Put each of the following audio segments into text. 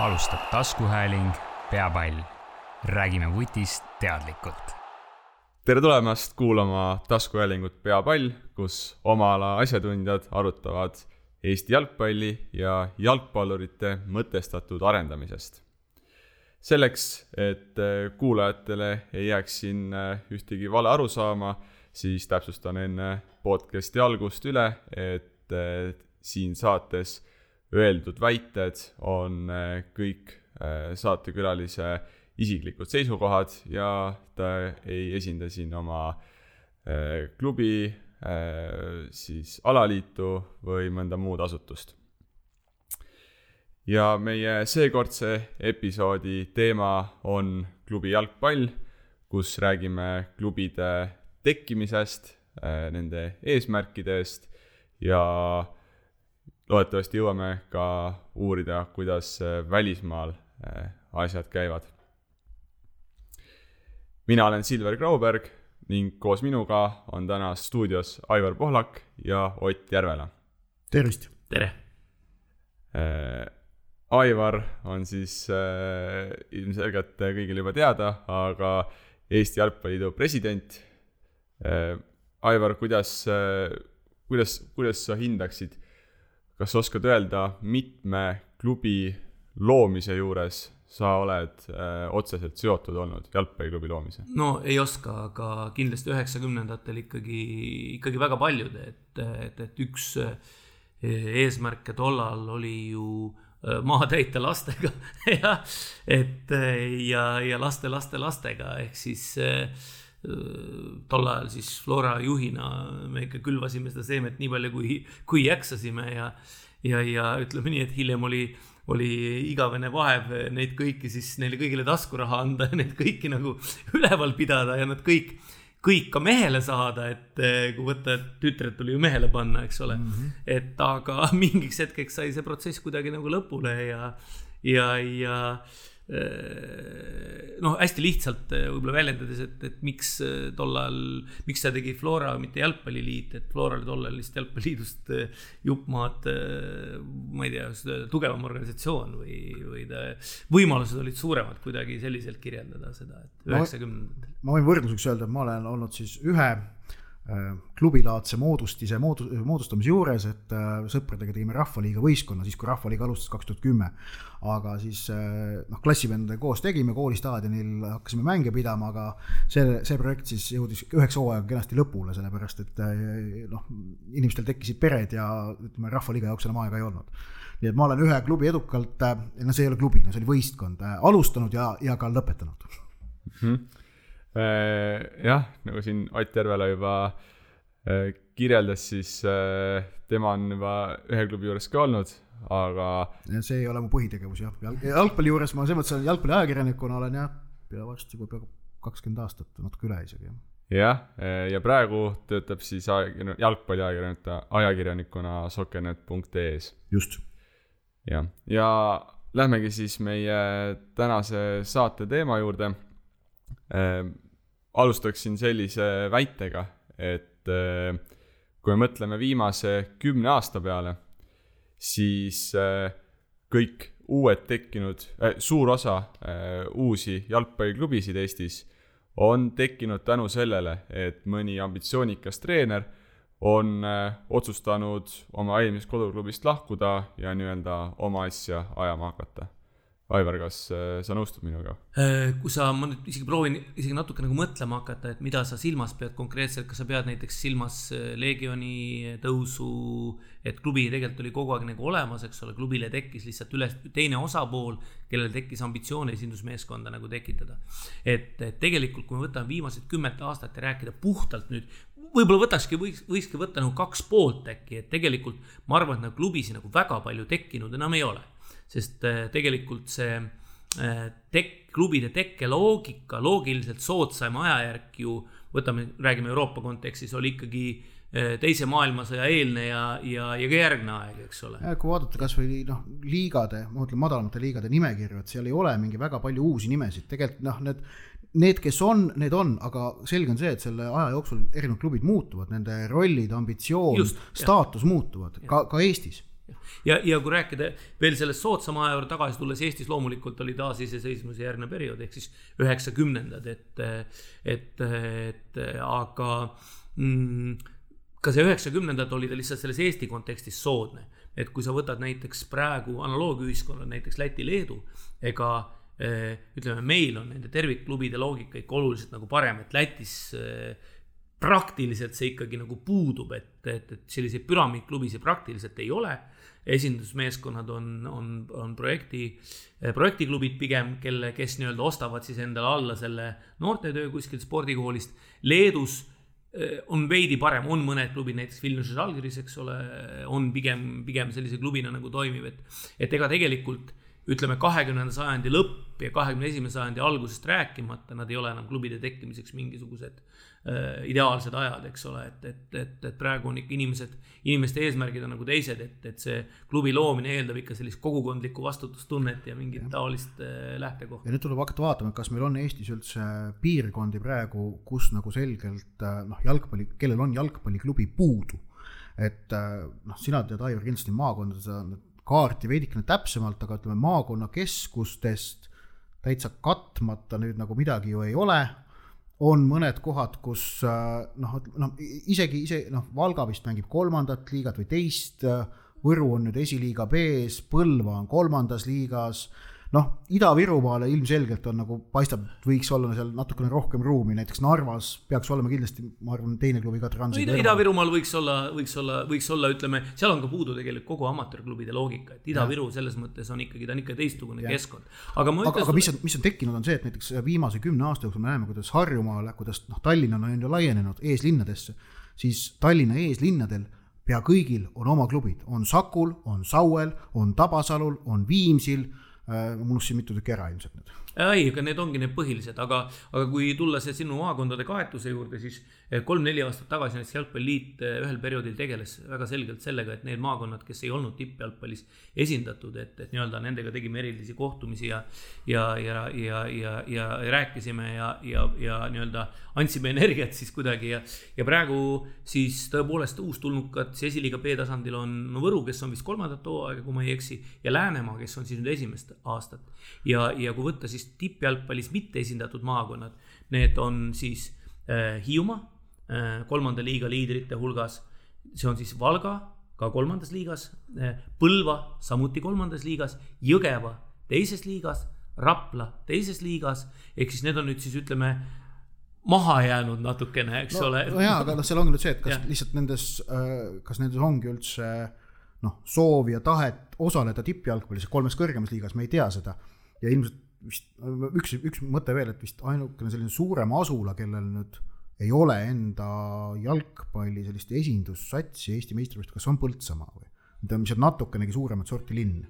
alustab taskuhääling Peapall. räägime vutist teadlikult. tere tulemast kuulama taskuhäälingut Peapall, kus oma ala asjatundjad arutavad Eesti jalgpalli ja jalgpallurite mõtestatud arendamisest. selleks, et kuulajatele ei jääks siin ühtegi vale arusaama, siis täpsustan enne podcast'i algust üle, et siin saates öeldud väited on kõik saatekülalise isiklikud seisukohad ja ta ei esinda siin oma klubi, siis alaliitu või mõnda muud asutust. ja meie seekordse episoodi teema on klubi jalgpall, kus räägime klubide tekkimisest, nende eesmärkidest ja loodetavasti jõuame ka uurida, kuidas välismaal asjad käivad. mina olen Silver Grauberg ning koos minuga on täna stuudios Aivar Pohlak ja Ott Järvela. tervist! tere! Aivar on siis äh, ilmselgelt kõigile juba teada, aga Eesti Jalgpalliliidu president äh,. Aivar, kuidas äh,, kuidas, kuidas sa hindaksid, kas oskad öelda, mitme klubi loomise juures sa oled äh, otseselt seotud olnud, jalgpalliklubi loomise? no ei oska, aga kindlasti üheksakümnendatel ikkagi, ikkagi väga paljud, et, et, et üks eesmärke tollal oli ju maha täita lastega ja et ja, ja laste, laste, lastega ehk siis tol ajal siis Flora juhina me ikka külvasime seda seemet nii palju, kui, kui jaksasime ja, ja, ja ütleme nii, et hiljem oli, oli igavene vaev neid kõiki siis neile kõigile taskuraha anda ja neid kõiki nagu üleval pidada ja nad kõik, kõik ka mehele saada, et kui võtta, et tütred tuli ju mehele panna, eks ole mm. -hmm. et aga mingiks hetkeks sai see protsess kuidagi nagu lõpule ja, ja, ja noh, hästi lihtsalt võib-olla väljendades, et, et miks tol ajal, miks seda tegi Flora, mitte Jalgpalliliit, et Flora oli tol ajal lihtsalt Jalgpalliliidust jupp maad, ma ei tea, tugevam organisatsioon või, või ta, võimalused olid suuremad kuidagi selliselt kirjeldada seda, et üheksakümnendatel. ma võin võrdluseks öelda, et ma olen olnud siis ühe klubilaadse moodustise moodu-, moodustamise juures, et äh, sõpradega tegime Rahvaliiga võistkonna, siis kui Rahvaliiga alustas kaks tuhat kümme. aga siis äh, noh, klassivendadega koos tegime, koolistaadionil hakkasime mänge pidama, aga see, see projekt siis jõudis üheksa hooaega kenasti lõpule, sellepärast et äh, noh, inimestel tekkisid pered ja ütleme, Rahvaliiga jaoks enam aega ei olnud. nii et ma olen ühe klubi edukalt, no see ei ole klubi, no see oli võistkond, alustanud ja, ja ka lõpetanud mm. -hmm jah, nagu siin Ott Järvela juba kirjeldas, siis tema on juba ühe klubi juures ka olnud, aga. see ei ole mu põhitegevus jah, jalgpalli juures ma selles mõttes olen jalgpalliajakirjanikuna olen jah, pea varsti juba pea kakskümmend aastat, natuke üle isegi jah jah, ja praegu töötab siis jalgpalliajakirjanikuna, ajakirjanikuna soccernet.ee-s. just. jah, ja lähmegi siis meie tänase saate teema juurde alustaksin sellise väitega, et äh, kui me mõtleme viimase kümne aasta peale, siis äh, kõik uued tekkinud äh,, suur osa äh, uusi jalgpalliklubisid Eestis on tekkinud tänu sellele, et mõni ambitsioonikas treener on äh, otsustanud oma eelmisest koduklubist lahkuda ja nii-öelda oma asja ajama hakata Aivar, kas äh, sa nõustud minuga? Äh, kui sa, ma nüüd isegi proovin isegi natuke nagu mõtlema hakata, et mida sa silmas pead konkreetselt, kas sa pead näiteks silmas äh, Leegioni tõusu, et klubi tegelikult oli kogu aeg nagu olemas, eks ole, klubile tekkis lihtsalt üles teine osapool, kellel tekkis ambitsioon esindusmeeskonda nagu tekitada. et, et tegelikult, kui me võtame viimased kümmet aastat ja rääkida puhtalt nüüd, võib-olla võtakski, võiks, võikski võtta nagu kaks poolt äkki, et tegelikult ma arvan, et nagu klubisid nagu väga palju tekkinud enam ei ole sest äh, tegelikult see äh, tek-, klubide tekkeloogika, loogiliselt soodsaim ajajärk ju, võtame, räägime Euroopa kontekstis, oli ikkagi äh, teise maailmasõja eelne ja, ja, ja ka järgne aeg, eks ole. kui vaadata kasvõi noh, liigade, ma mõtlen madalamate liigade nimekirju, et seal ei ole mingi väga palju uusi nimesid, tegelikult noh, need need, kes on, need on, aga selge on see, et selle aja jooksul erinevad klubid muutuvad, nende rollid, ambitsioon, staatus ja. muutuvad, ka, ka Eestis ja, ja kui rääkida veel sellest soodsama aja juurde tagasi tulles, Eestis loomulikult oli taasiseseisvumise järgne periood ehk siis üheksakümnendad, et, et, et aga mm, ka see üheksakümnendad oli ta lihtsalt selles Eesti kontekstis soodne. et kui sa võtad näiteks praegu analoogühiskonnad, näiteks Läti-Leedu, ega eh, ütleme, meil on nende tervikklubide loogika ikka oluliselt nagu parem, et Lätis eh, praktiliselt see ikkagi nagu puudub, et, et, et selliseid püramiidklubisid praktiliselt ei ole. Esindusmeeskonnad on, on, on projekti, eh, projektiklubid pigem, kelle, kes nii-öelda ostavad siis endale alla selle noortetöö kuskilt spordikoolist. Leedus eh, on veidi parem, on mõned klubid, näiteks Vilniuse Žalgiris, eks ole, on pigem, pigem sellise klubina nagu toimiv, et, et ega tegelikult ütleme, kahekümnenda sajandi lõpp ja kahekümne esimese sajandi algusest rääkimata, nad ei ole enam klubide tekkimiseks mingisugused ideaalsed ajad, eks ole, et, et, et, et praegu on ikka inimesed, inimeste eesmärgid on nagu teised, et, et see klubi loomine eeldab ikka sellist kogukondlikku vastutustunnet ja mingit taolist äh, lähtekohta. ja nüüd tuleb hakata vaatama, kas meil on Eestis üldse piirkondi praegu, kus nagu selgelt äh, noh, jalgpalli, kellel on jalgpalliklubi puudu. et noh, sina tead, Aivar, kindlasti maakondade kaarti veidikene täpsemalt, aga ütleme maakonnakeskustest täitsa katmata nüüd nagu midagi ju ei ole on mõned kohad, kus äh, noh, noh isegi ise noh, Valga vist mängib kolmandat liigat või teist. Võru on nüüd esiliiga B-s, Põlva on kolmandas liigas noh, Ida-Virumaale ilmselgelt on nagu paistab, võiks olla seal natukene rohkem ruumi, näiteks Narvas peaks olema kindlasti, ma arvan, teine klubi ka Transi no,. Ida-Virumaal võiks olla, võiks olla, võiks olla, ütleme, seal on ka puudu tegelikult kogu amatöörklubide loogika, et Ida-Viru selles mõttes on ikkagi, ta on ikka teistsugune ja. keskkond. aga ma ütlen. aga mis on, mis on tekkinud, on see, et näiteks viimase kümne aasta jooksul me näeme, kuidas Harjumaale, kuidas noh, Tallinn on ju laienenud eeslinnadesse, siis Tallinna eeslinnadel pea kõigil on oma klubid, on Sakul, on Sauel, on Tabasalul, on Viimsil ma unustasin mitu tükki ära ilmselt nüüd. Ei, aga need ongi need põhilised, aga, aga kui tulla see sinu maakondade kaetuse juurde, siis kolm-neli aastat tagasi näiteks Jalgpalliliit eh, ühel perioodil tegeles väga selgelt sellega, et need maakonnad, kes ei olnud tippjalgpallis esindatud, et, et nii-öelda nendega tegime erilisi kohtumisi ja ja, ja, ja, ja, ja rääkisime ja, ja, ja nii-öelda andsime energiat siis kuidagi ja, ja praegu siis tõepoolest uustulnukad siis esiliiga B-tasandil on Võru, kes on vist kolmandat hooaega, kui ma ei eksi, ja Läänemaa, kes on siis nüüd esimest aastat. ja, ja kui võtta siis tippjalgpallis mitte esindatud maakonnad, need on siis äh, Hiiumaa kolmanda liiga liidrite hulgas, see on siis Valga ka kolmandas liigas äh,, Põlva samuti kolmandas liigas, Jõgeva teises liigas, Rapla teises liigas, ehk siis need on nüüd siis ütleme maha jäänud natukene, eks no, ole. no jaa, aga noh, seal ongi nüüd see, et kas ja. lihtsalt nendes, äh, kas nendes ongi üldse noh, soovi ja tahet osaleda tippjalgpallis kolmes kõrgemas liigas, me ei tea seda. ja ilmselt vist üks, üks mõte veel, et vist ainukene selline suurem asula, kellel nüüd ei ole enda jalgpalli sellist esindussatsi Eesti meistrivõistlustel, kas on Põltsamaa või? mis on natukenegi suuremat sorti linn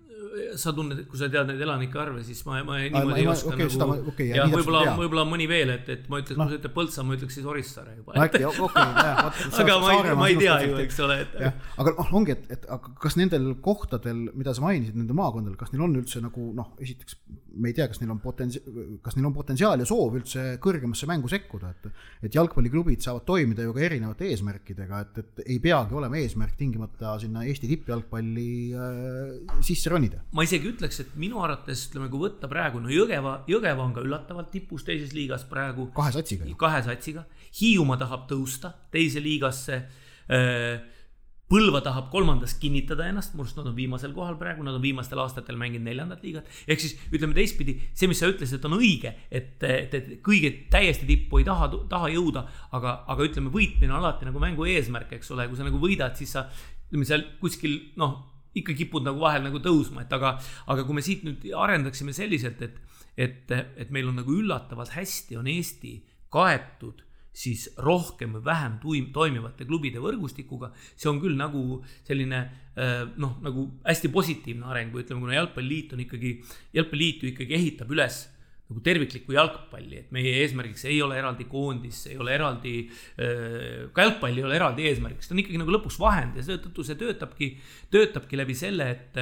sa tunned, kui sa tead neid elanike arve, siis ma, ma niimoodi ei oska okay, nagu. Okay, ja võib-olla, võib-olla mõni veel, et, et ma ütleks no., kui sa ütled Põltsamaa, ma ütleks siis Orissaare juba. äkki, okei, jah. aga ma ei, ma ei tea ju, eks ole, et. aga noh, ongi, et, et aga kas nendel kohtadel, mida sa mainisid, nendel maakondadel, kas neil on üldse nagu noh, esiteks me ei tea, kas neil on potentsi-, kas neil on potentsiaal ja soov üldse kõrgemasse mängu sekkuda, et, et jalgpalliklubid saavad toimida ju ka erinevate eesmärkidega, et, et ei peagi olema eesmärk tingimata sinna Eesti tippjalgpalli äh, sisse ronida. Ma isegi ütleks, et minu arvates ütleme, kui võtta praegu, no Jõgeva, Jõgeva on ka üllatavalt tipus teises liigas praegu. kahe satsiga. kahe satsiga, Hiiumaa tahab tõusta teise liigasse Põlva tahab kolmandas kinnitada ennast, minu arust nad on viimasel kohal praegu, nad on viimastel aastatel mänginud neljandat liigat. ehk siis ütleme teistpidi, see, mis sa ütlesid, on õige, et, et, et kõige täiesti tippu ei taha, taha jõuda, aga, aga ütleme, võitmine on alati nagu mängu eesmärk, eks ole, kui sa nagu võidad, siis sa ütleme seal kuskil noh, ikka kipud nagu vahel nagu tõusma, et aga, aga kui me siit nüüd arendaksime selliselt, et, et, et meil on nagu üllatavalt hästi on Eesti kaetud siis rohkem või vähem tuim-, toimivate klubide võrgustikuga. see on küll nagu selline äh, noh, nagu hästi positiivne areng ütleme, kuna jalgpalliliit on ikkagi, jalgpalliliit ju ikkagi ehitab üles nagu terviklikku jalgpalli, et meie eesmärgiks ei ole eraldi koondis, ei ole eraldi äh,, ka jalgpall ei ole eraldi eesmärgiks, ta on ikkagi nagu lõpuks vahend ja seetõttu see töötabki, töötabki läbi selle, et,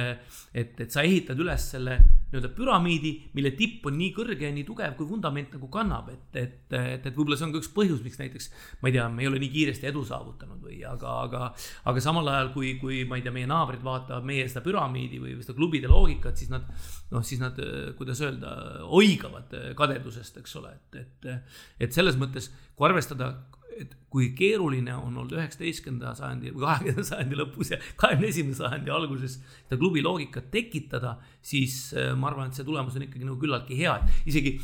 et, et sa ehitad üles selle nii-öelda püramiidi, mille tipp on nii kõrge ja nii tugev, kui vundament nagu kannab, et, et, et, et võib-olla see on ka üks põhjus, miks näiteks ma ei tea, me ei ole nii kiiresti edu saavutanud või aga, aga, aga samal ajal, kui, kui ma ei tea, meie naabrid vaatavad meie seda püramiidi või seda klubide loogikat, siis nad noh, siis nad, kuidas öelda, oigavad kadedusest, eks ole, et, et, et selles mõttes, kui arvestada et kui keeruline on olnud üheksateistkümnenda sajandi või kahekümnenda sajandi lõpus ja kahekümne esimese sajandi alguses seda klubi loogikat tekitada, siis äh, ma arvan, et see tulemus on ikkagi nagu küllaltki hea, et isegi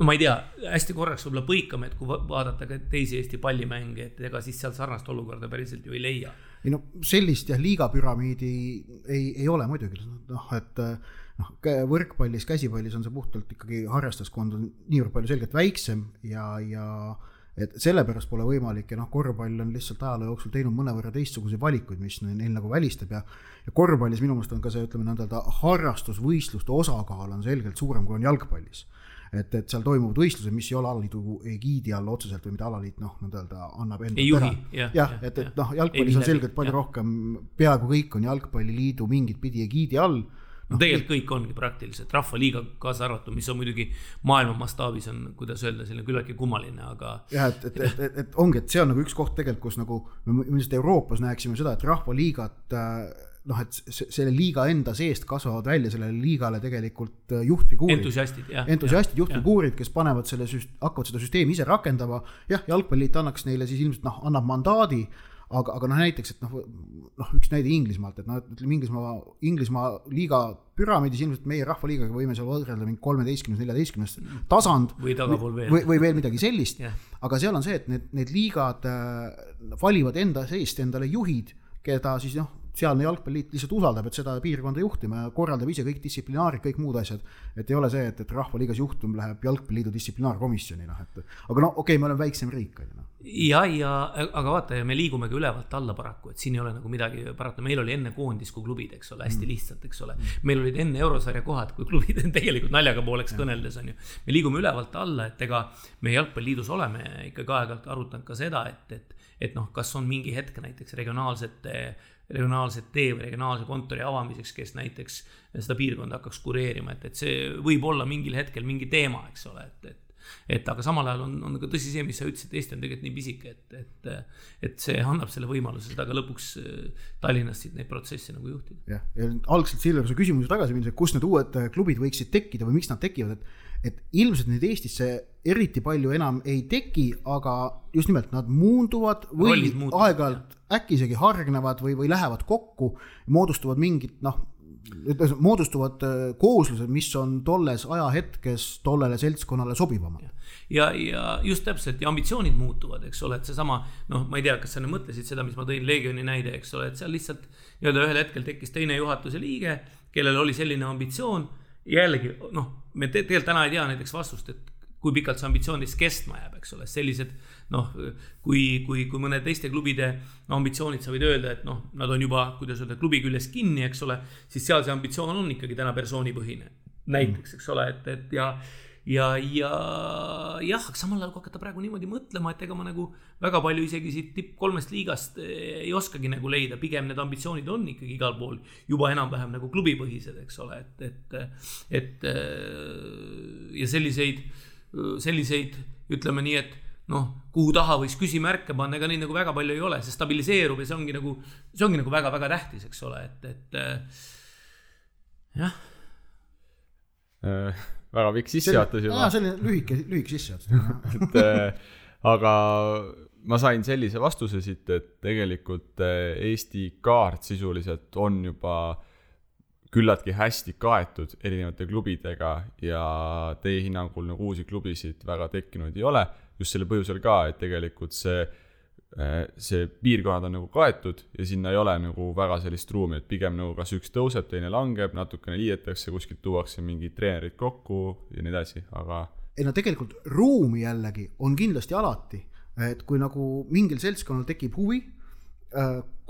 no ma ei tea, hästi korraks võib-olla põikame, et kui vaadata ka teisi Eesti pallimänge, et ega siis seal sarnast olukorda päriselt ju ei leia. ei no sellist jah, liigapüramiidi ei, ei ole muidugi, noh, et noh, võrkpallis, käsipallis on see puhtalt ikkagi harrastuskond on niivõrd palju selgelt väiksem ja, ja et sellepärast pole võimalik ja noh, korvpall on lihtsalt ajaloo jooksul teinud mõnevõrra teistsuguseid valikuid, mis neil nagu välistab ja ja korvpallis minu meelest on ka see, ütleme nõnda harrastusvõistluste osakaal on selgelt suurem, kui on jalgpallis. et, et seal toimuvad võistlused, mis ei ole alaliidu egiidi all otseselt või mida alaliit noh, nõnda annab enda ei juhi, jah. jah, et, et noh, jalgpallis on selgelt palju ja. rohkem, peaaegu kõik on jalgpalliliidu mingit pidi egiidi all no tegelikult kõik ongi praktiliselt, Rahvaliiga kaasa arvatud, mis on muidugi maailma mastaabis on, kuidas öelda, selline küllaltki kummaline, aga. jah, et, et, et, et, et ongi, et see on nagu üks koht tegelikult, kus nagu me ilmselt Euroopas näeksime seda, et Rahvaliigat äh, noh, et selle liiga enda seest kasvavad välja sellele liigale tegelikult äh, juhtfiguurid. entusiastid, jah. entusiastid, juhtfiguurid, kes panevad selle süst-, hakkavad seda süsteemi ise rakendama. jah, jalgpalliliit annaks neile siis ilmselt noh, annab mandaadi aga, aga noh, näiteks, et noh, noh, üks näide Inglismaalt, et noh, ütleme Inglismaa, Inglismaa liiga püramiidis ilmselt meie rahvaliigaga võime seal võrrelda mingi kolmeteistkümnes, neljateistkümnes tasand. või tagapool veel. või, või veel midagi sellist yeah.. aga seal on see, et need, need liigad äh, valivad enda seest endale juhid, keda siis noh, sealne jalgpalliliit lihtsalt usaldab, et seda piirkonda juhtima ja korraldab ise kõik distsiplinaarid, kõik muud asjad. et ei ole see, et, et Rahvaliigas juhtum läheb jalgpalliliidu distsiplinaarkomisjoni, noh et aga no okei okay,, me oleme väiksem riik, on ju noh. ja, ja aga vaata ja me liigume ka ülevalt alla paraku, et siin ei ole nagu midagi parata, meil oli enne koondis kui klubid, eks ole, hästi mm. lihtsalt, eks ole. meil olid enne eurosarja kohad kui klubid, tegelikult naljaga pooleks ja. kõneldes on ju. me liigume ülevalt alla, et ega me jalgpalliliidus oleme ikkagi aeg-ajalt arutanud ka seda, et, et et noh, kas on mingi hetk näiteks regionaalsete regionaalset tee või regionaalse kontori avamiseks, kes näiteks seda piirkonda hakkaks kureerima, et, et see võib olla mingil hetkel mingi teema, eks ole, et, et et aga samal ajal on, on ka tõsi see, mis sa ütlesid, Eesti on tegelikult nii pisike, et, et, et see annab selle võimaluse seda ka lõpuks äh, Tallinnas neid protsesse nagu juhtida. jah, ja algselt Silver, su küsimuse tagasi minnes, et kust need uued äh, klubid võiksid tekkida või miks nad tekivad, et et ilmselt neid Eestisse eriti palju enam ei teki, aga just nimelt nad muunduvad või aeg-ajalt äkki isegi hargnevad või, või lähevad kokku, moodustavad mingit noh, moodustuvad äh, kooslused, mis on tolles ajahetkes tollele seltskonnale sobivamad. ja, ja just täpselt ja ambitsioonid muutuvad, eks ole, et seesama noh, ma ei tea, kas sa nüüd mõtlesid seda, mis ma tõin Leegioni näide, eks ole, et seal lihtsalt nii-öelda ühel hetkel tekkis teine juhatuse liige, kellel oli selline ambitsioon jällegi noh, me te tegelikult täna ei tea näiteks vastust, et kui pikalt see ambitsioon siis kestma jääb, eks ole, sellised noh, kui, kui, kui mõne teiste klubide no, ambitsioonid, sa võid öelda, et noh, nad on juba, kuidas öelda, klubi küljes kinni, eks ole, siis seal see ambitsioon on ikkagi täna persoonipõhine. näiteks, eks ole, et, et ja ja, ja jah, aga samal ajal, kui hakata praegu niimoodi mõtlema, et ega ma nagu väga palju isegi siit tipp kolmest liigast eh, ei oskagi nagu leida, pigem need ambitsioonid on ikkagi igal pool juba enam-vähem nagu klubipõhised, eks ole, et, et, et eh, ja selliseid, selliseid ütleme nii, et noh, kuhu taha võiks küsimärke panna, ega neid nagu väga palju ei ole, see stabiliseerub ja see ongi nagu, see ongi nagu väga-väga tähtis, eks ole, et, et eh, jah. Äh väga pikk sissejuhatus juba. selline lühike, lühike sissejuhatus. Et äh, aga ma sain sellise vastuse siit, et tegelikult äh, Eesti kaart sisuliselt on juba küllaltki hästi kaetud erinevate klubidega ja teie hinnangul nagu uusi klubisid väga tekkinud ei ole. just selle põhjusel ka, et tegelikult see Äh, see piirkonnad on nagu kaetud ja sinna ei ole nagu väga sellist ruumi, et pigem nagu kas üks tõuseb, teine langeb, natukene liidetakse, kuskilt tuuakse mingid treenerid kokku ja nii edasi, aga. ei no tegelikult ruumi jällegi on kindlasti alati, et kui nagu mingil seltskonnal tekib huvi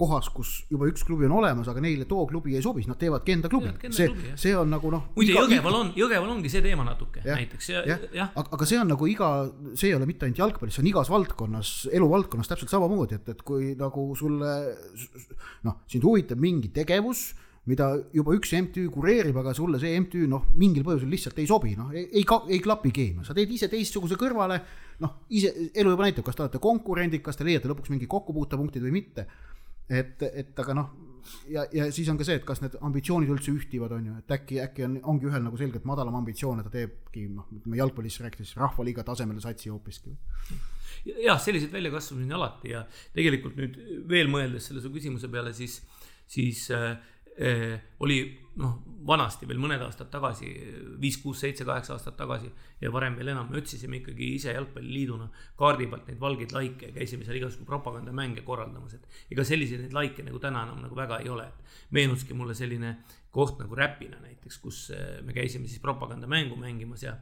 kohas, kus juba üks klubi on olemas, aga neile too klubi ei sobi, siis nad teevadki enda klubi. see, see on nagu noh. muide, Jõgeval on, Jõgeval ongi see teema natuke ja, näiteks ja, ja, ja. aga, aga see on nagu iga, see ei ole mitte ainult jalgpallis, see on igas valdkonnas, eluvaldkonnas täpselt samamoodi, et, et kui nagu sulle noh, sind huvitab mingi tegevus mida juba üks MTÜ kureerib, aga sulle see MTÜ noh, mingil põhjusel lihtsalt ei sobi, noh, ei, ei, ei klapi keemia, sa teed ise teistsuguse kõrvale. noh, ise elu juba näitab, kas te olete konkurendid, kas te leiate lõpuks mingi kokkupuutepunktid või mitte. et, et aga noh, ja, ja siis on ka see, et kas need ambitsioonid üldse ühtivad, on ju, et äkki, äkki on, ongi ühel nagu selgelt madalam ambitsioon ja ta teebki noh, ütleme jalgpallis rääkides rahvaliiga tasemel satsi hoopiski. jah, selliseid väljakasvamisi on alati ja tegelikult nüüd veel mõeldes selle su küsimuse peale, siis, siis äh, oli noh, vanasti veel mõned aastad tagasi, viis, kuus, seitse, kaheksa aastat tagasi ja varem veel enam, me otsisime ikkagi ise jalgpalliliiduna kaardi pealt neid valgeid laike ja käisime seal igasugu propagandamänge korraldamas, et ega selliseid neid laike nagu täna enam nagu väga ei ole. meenuski mulle selline koht nagu Räpina näiteks, kus eh, me käisime siis propagandamängu mängimas ja,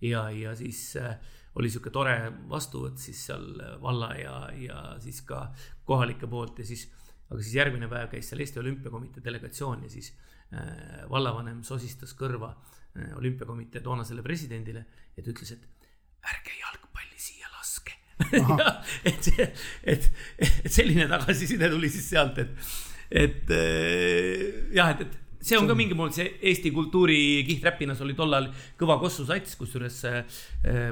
ja, ja siis äh, oli sihuke tore vastuvõtt siis seal valla ja, ja siis ka kohalike poolt ja siis aga siis järgmine päev käis seal Eesti Olümpiakomitee delegatsioon ja siis äh, vallavanem sosistas kõrva äh, olümpiakomitee toonasele presidendile ja ta ütles, et ärge jalgpalli siia laske. Et see, et, et selline tagasiside tuli siis sealt, et, et äh, jah, et, et see on ka mingi moodi see Eesti kultuuri kihträpinas oli tollal kõva kossu sats, kusjuures äh,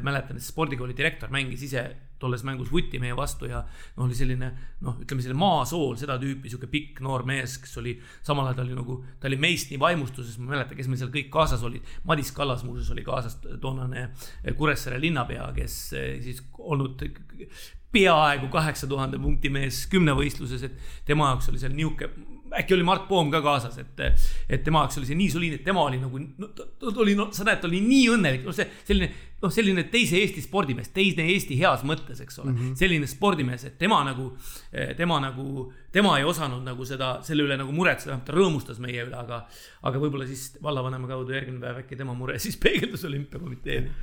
mäletan, et spordikooli direktor mängis ise tolles mängus vuti meie vastu ja no oli selline noh, ütleme selline maasool, seda tüüpi sihuke pikk noor mees, kes oli samal ajal ta oli nagu, ta oli meist nii vaimustuses, ma ei mäleta, kes meil seal kõik kaasas olid. Madis Kallas muuseas oli kaasas toonane Kuressaare linnapea, kes eh, siis olnud peaaegu kaheksa tuhande punkti mees kümnevõistluses, et tema jaoks oli seal nihuke äkki oli Mart Poom ka kaasas, et, et tema jaoks oli see nii soliidne, et tema oli nagu no,, oli, no sa näed, ta oli nii õnnelik, no see selline noh, selline teise Eesti spordimees, teine Eesti heas mõttes, eks ole mm, -hmm. selline spordimees, et tema nagu, tema nagu, tema ei osanud nagu seda, selle üle nagu muretseda, ta rõõmustas meie üle, aga, aga võib-olla siis vallavanema kaudu järgmine päev äkki tema mure siis peegeldus olümpiakomiteele.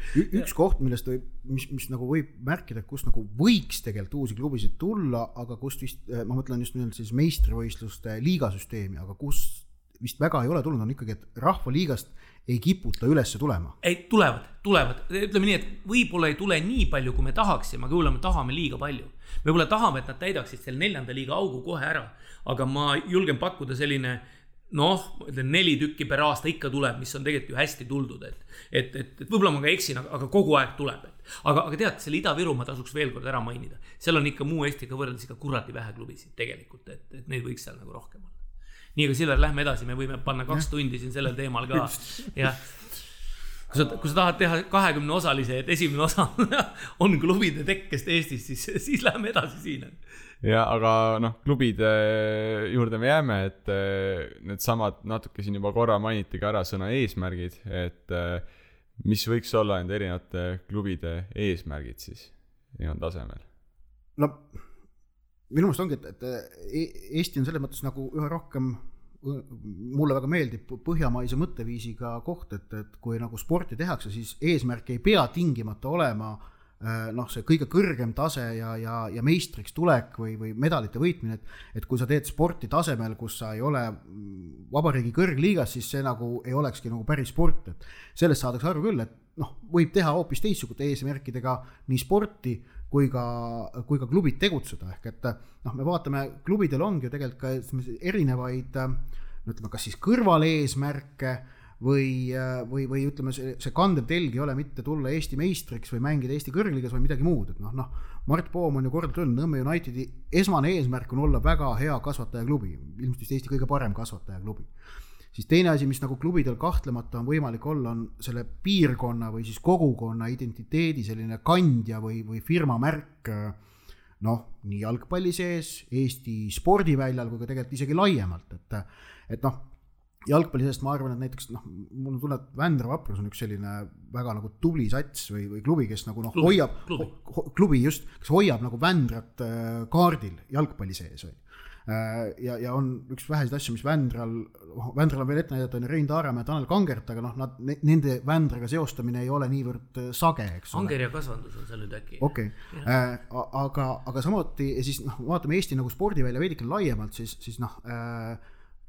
üks koht, millest võib, mis, mis nagu võib märkida, kus nagu võiks tegelikult uusi klubisid tulla, aga kust vist, ma mõtlen just nimelt siis meistrivõistluste liigasüsteemi, aga kus vist väga ei ole tulnud, on ikkagi, et rahvaliigast ei kiputa üles tulema. ei, tulevad, tulevad, ütleme nii, et võib-olla ei tule nii palju, kui me tahaksime, aga võib-olla me tahame liiga palju. me võib-olla tahame, et nad täidaksid selle neljanda liiga augu kohe ära, aga ma julgen pakkuda selline noh, ma ütlen neli tükki per aasta ikka tuleb, mis on tegelikult ju hästi tuldud, et. et, et, et võib-olla ma ka eksin, aga, kogu aeg tuleb, aga, aga tead, selle Ida-Virumaa tasuks veel kord ära mainida. seal on ikka muu Eestiga võrreldes ikka kuradi vähe klubisid tegelikult, et, et neid võiks seal nagu rohkem olla nii, aga Silver, lähme edasi, me võime panna kaks ja. tundi siin sellel teemal ka. jah, kui sa, kui sa tahad teha kahekümne osalise, et esimene osa on klubide tekkest Eestis, siis, siis läheme edasi siin. ja aga noh, klubide juurde me jääme, et eh, needsamad natuke siin juba korra mainiti ka ära sõna eesmärgid, et eh, mis võiks olla nende erinevate klubide eesmärgid siis nii-öelda tasemel? no minu meelest ongi, et, et e-, Eesti on selles mõttes nagu üha rohkem mulle väga meeldib põhjamaise mõtteviisiga koht, et, et kui nagu sporti tehakse, siis eesmärk ei pea tingimata olema äh, noh, see kõige kõrgem tase ja, ja, ja meistriks tulek või, või medalite võitmine, et, et kui sa teed sporti tasemel, kus sa ei ole vabariigi kõrgliigas, siis see nagu ei olekski nagu päris sport, et sellest saadakse aru küll, et noh, võib teha hoopis teistsuguste eesmärkidega nii sporti kui ka, kui ka klubid tegutseda, ehk et noh, me vaatame, klubidel ongi ju tegelikult ka erinevaid no ütleme, kas siis kõrvaleesmärke või, või, või ütleme, see, see kandev telg ei ole mitte tulla Eesti meistriks või mängida Eesti kõrgliigas või midagi muud, et noh, noh. Mart Poom on ju korduvalt öelnud, Nõmme Unitedi esmane eesmärk on olla väga hea kasvatajaklubi, ilmselt vist Eesti kõige parem kasvatajaklubi siis teine asi, mis nagu klubidel kahtlemata on võimalik olla, on selle piirkonna või siis kogukonna identiteedi selline kandja või, või firma märk. noh, nii jalgpalli sees, Eesti spordiväljal kui ka tegelikult isegi laiemalt, et, et noh jalgpalli seest ma arvan, et näiteks noh, mul on tunne, et Vändra Vaprus on üks selline väga nagu tubli sats või, või klubi, kes nagu noh, hoiab, klubi. Ho, klubi just, kes hoiab nagu Vändrat äh, kaardil jalgpalli sees on ju ja, ja on üks väheseid asju, mis Vändral, Vändral on veel ette näidata, on Rein Taaremäe, Tanel Kangert, aga noh, nad, nende Vändraga seostamine ei ole niivõrd sage, eks ole. Angerja kasvandus on seal nüüd äkki. okei okay., aga, aga samuti siis noh, vaatame Eesti nagu spordivälja veidike laiemalt, siis, siis noh äh,,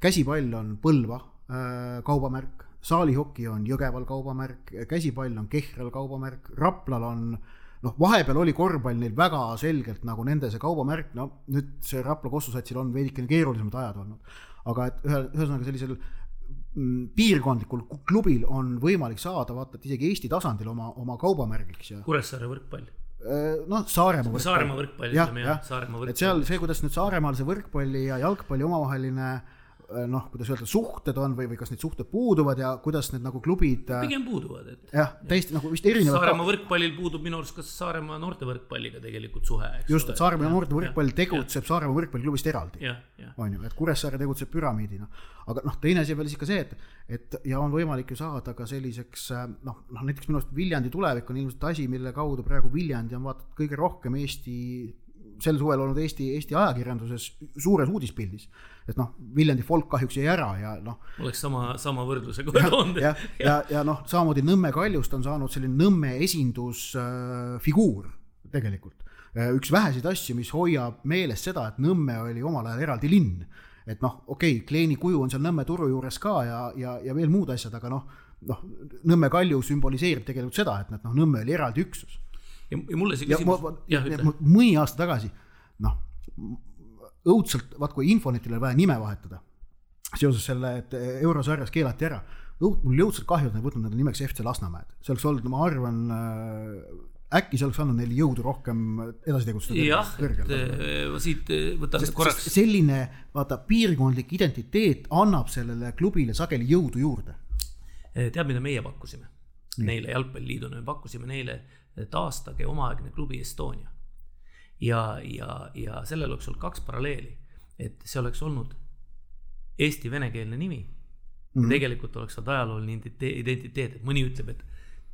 käsipall on Põlva äh, kaubamärk, saalihoki on Jõgeval kaubamärk, käsipall on Kehral kaubamärk, Raplal on äh, noh, vahepeal oli korvpall neil väga selgelt nagu nende see kaubamärk, no nüüd see Rapla kossusatsil on veidikene keerulisemad ajad olnud. aga et ühe, ühesõnaga sellisel mm, piirkondlikul klubil on võimalik saada vaata, et isegi Eesti tasandil oma, oma kaubamärgiks ja. Kuressaare võrkpall äh, noh, Saaremaa võrkpall. Saaremaa võrkpall, ütleme jah, Saaremaa võrkpall. et seal see, kuidas nüüd Saaremaal see võrkpalli ja jalgpalli omavaheline äh, Äh, noh, kuidas öelda, suhted on või, või kas need suhted puuduvad ja kuidas need nagu klubid. Äh, pigem puuduvad, et. jah, täiesti nagu vist erinevad. Saaremaa võrkpallil puudub minu arust ka Saaremaa noorte võrkpalliga tegelikult suhe. just, et Saaremaa noorte võrkpall tegutseb Saaremaa võrkpalliklubist eraldi. on ju, et Kuressaare tegutseb püramiidina. aga noh, teine asi on veel siis ka see, et, et ja on võimalik ju saada ka selliseks äh, noh, noh näiteks minu arust Viljandi tulevik on ilmselt asi, mille kaudu praegu Viljandi on vaata kõige rohkem Eesti sel suvel olnud Eesti, Eesti ajakirjanduses suures uudispildis. et noh, Viljandi folk kahjuks jäi ära ja noh. oleks sama, sama võrdluse kohe toonud. ja, ja, ja, ja noh, samamoodi Nõmme Kaljust on saanud selline Nõmme esindusfiguur äh, tegelikult. Äh, üks väheseid asju, mis hoiab meeles seda, et Nõmme oli omal ajal eraldi linn. et noh, okei okay,, kleeni kuju on seal Nõmme turu juures ka ja, ja, ja veel muud asjad, aga noh, noh, Nõmme Kalju sümboliseerib tegelikult seda, et noh, Nõmme oli eraldi üksus ja, ja mulle see küsimus. jah, ütle. mõni aasta tagasi, noh, õudselt, vaat kui Infonetil oli vaja nime vahetada seoses selle, et eurosarjas keelati ära. õud-, mul õudselt kahju, et nad võtnud nende nimeks FC Lasnamäed, see oleks olnud, ma arvan äh,, äkki see oleks andnud neile jõudu rohkem edasi tegutseda. jah, et äh, siit äh, võtan korraks. selline, vaata, piirkondlik identiteet annab sellele klubile sageli jõudu juurde. tead, mida meie pakkusime? Neile Jalgpalliliiduna me pakkusime neile taastage omaaegne klubi Estonia. ja, ja, ja sellel oleks olnud kaks paralleeli, et see oleks olnud eesti venekeelne nimi mm. -hmm. tegelikult oleks olnud ajalooline identiteet, et mõni ütleb, et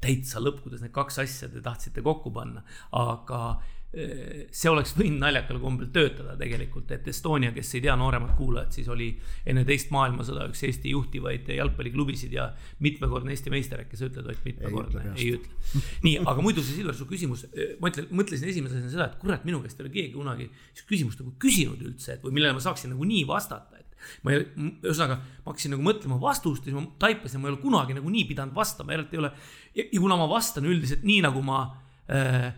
täitsa lõpp, kuidas need kaks asja te tahtsite kokku panna, aga see oleks võinud naljakal kombel töötada tegelikult, et Estonia, kes ei tea, nooremad kuulajad, siis oli enne teist maailmasõda üks Eesti juhtivaid jalgpalliklubisid ja mitmekordne Eesti meister, äkki sa ütled, Ott, mitmekordne, ei ütle. nii, aga muidu see Silver, su küsimus, ma ütlen, mõtlesin esimese asjana seda, et kurat, minu käest ei ole keegi kunagi sihukest küsimust nagu küsinud üldse, et või millele ma saaksin nagu nii vastata, et ma ei, ühesõnaga, ma hakkasin nagu mõtlema vastust ja siis ma taipasin, ma ei ole kunagi nagu nii pidanud vastama, eriti ei ole. ja kuna ma vastan üldiselt nii, nagu ma äh,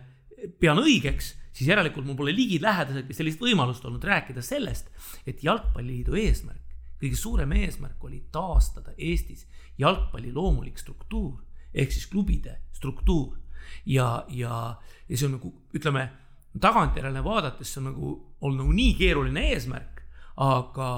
pean õigeks, siis järelikult mul pole ligilähedaseltki sellist võimalust olnud rääkida sellest, et jalgpalliliidu eesmärk, kõige suurem eesmärk oli taastada Eestis jalgpalli loomulik struktuur ehk siis klubide struktuur. ja, ja, ja see on nagu ütleme tagantjärele vaadates, see on nagu olnud nagu nii keeruline eesmärk, aga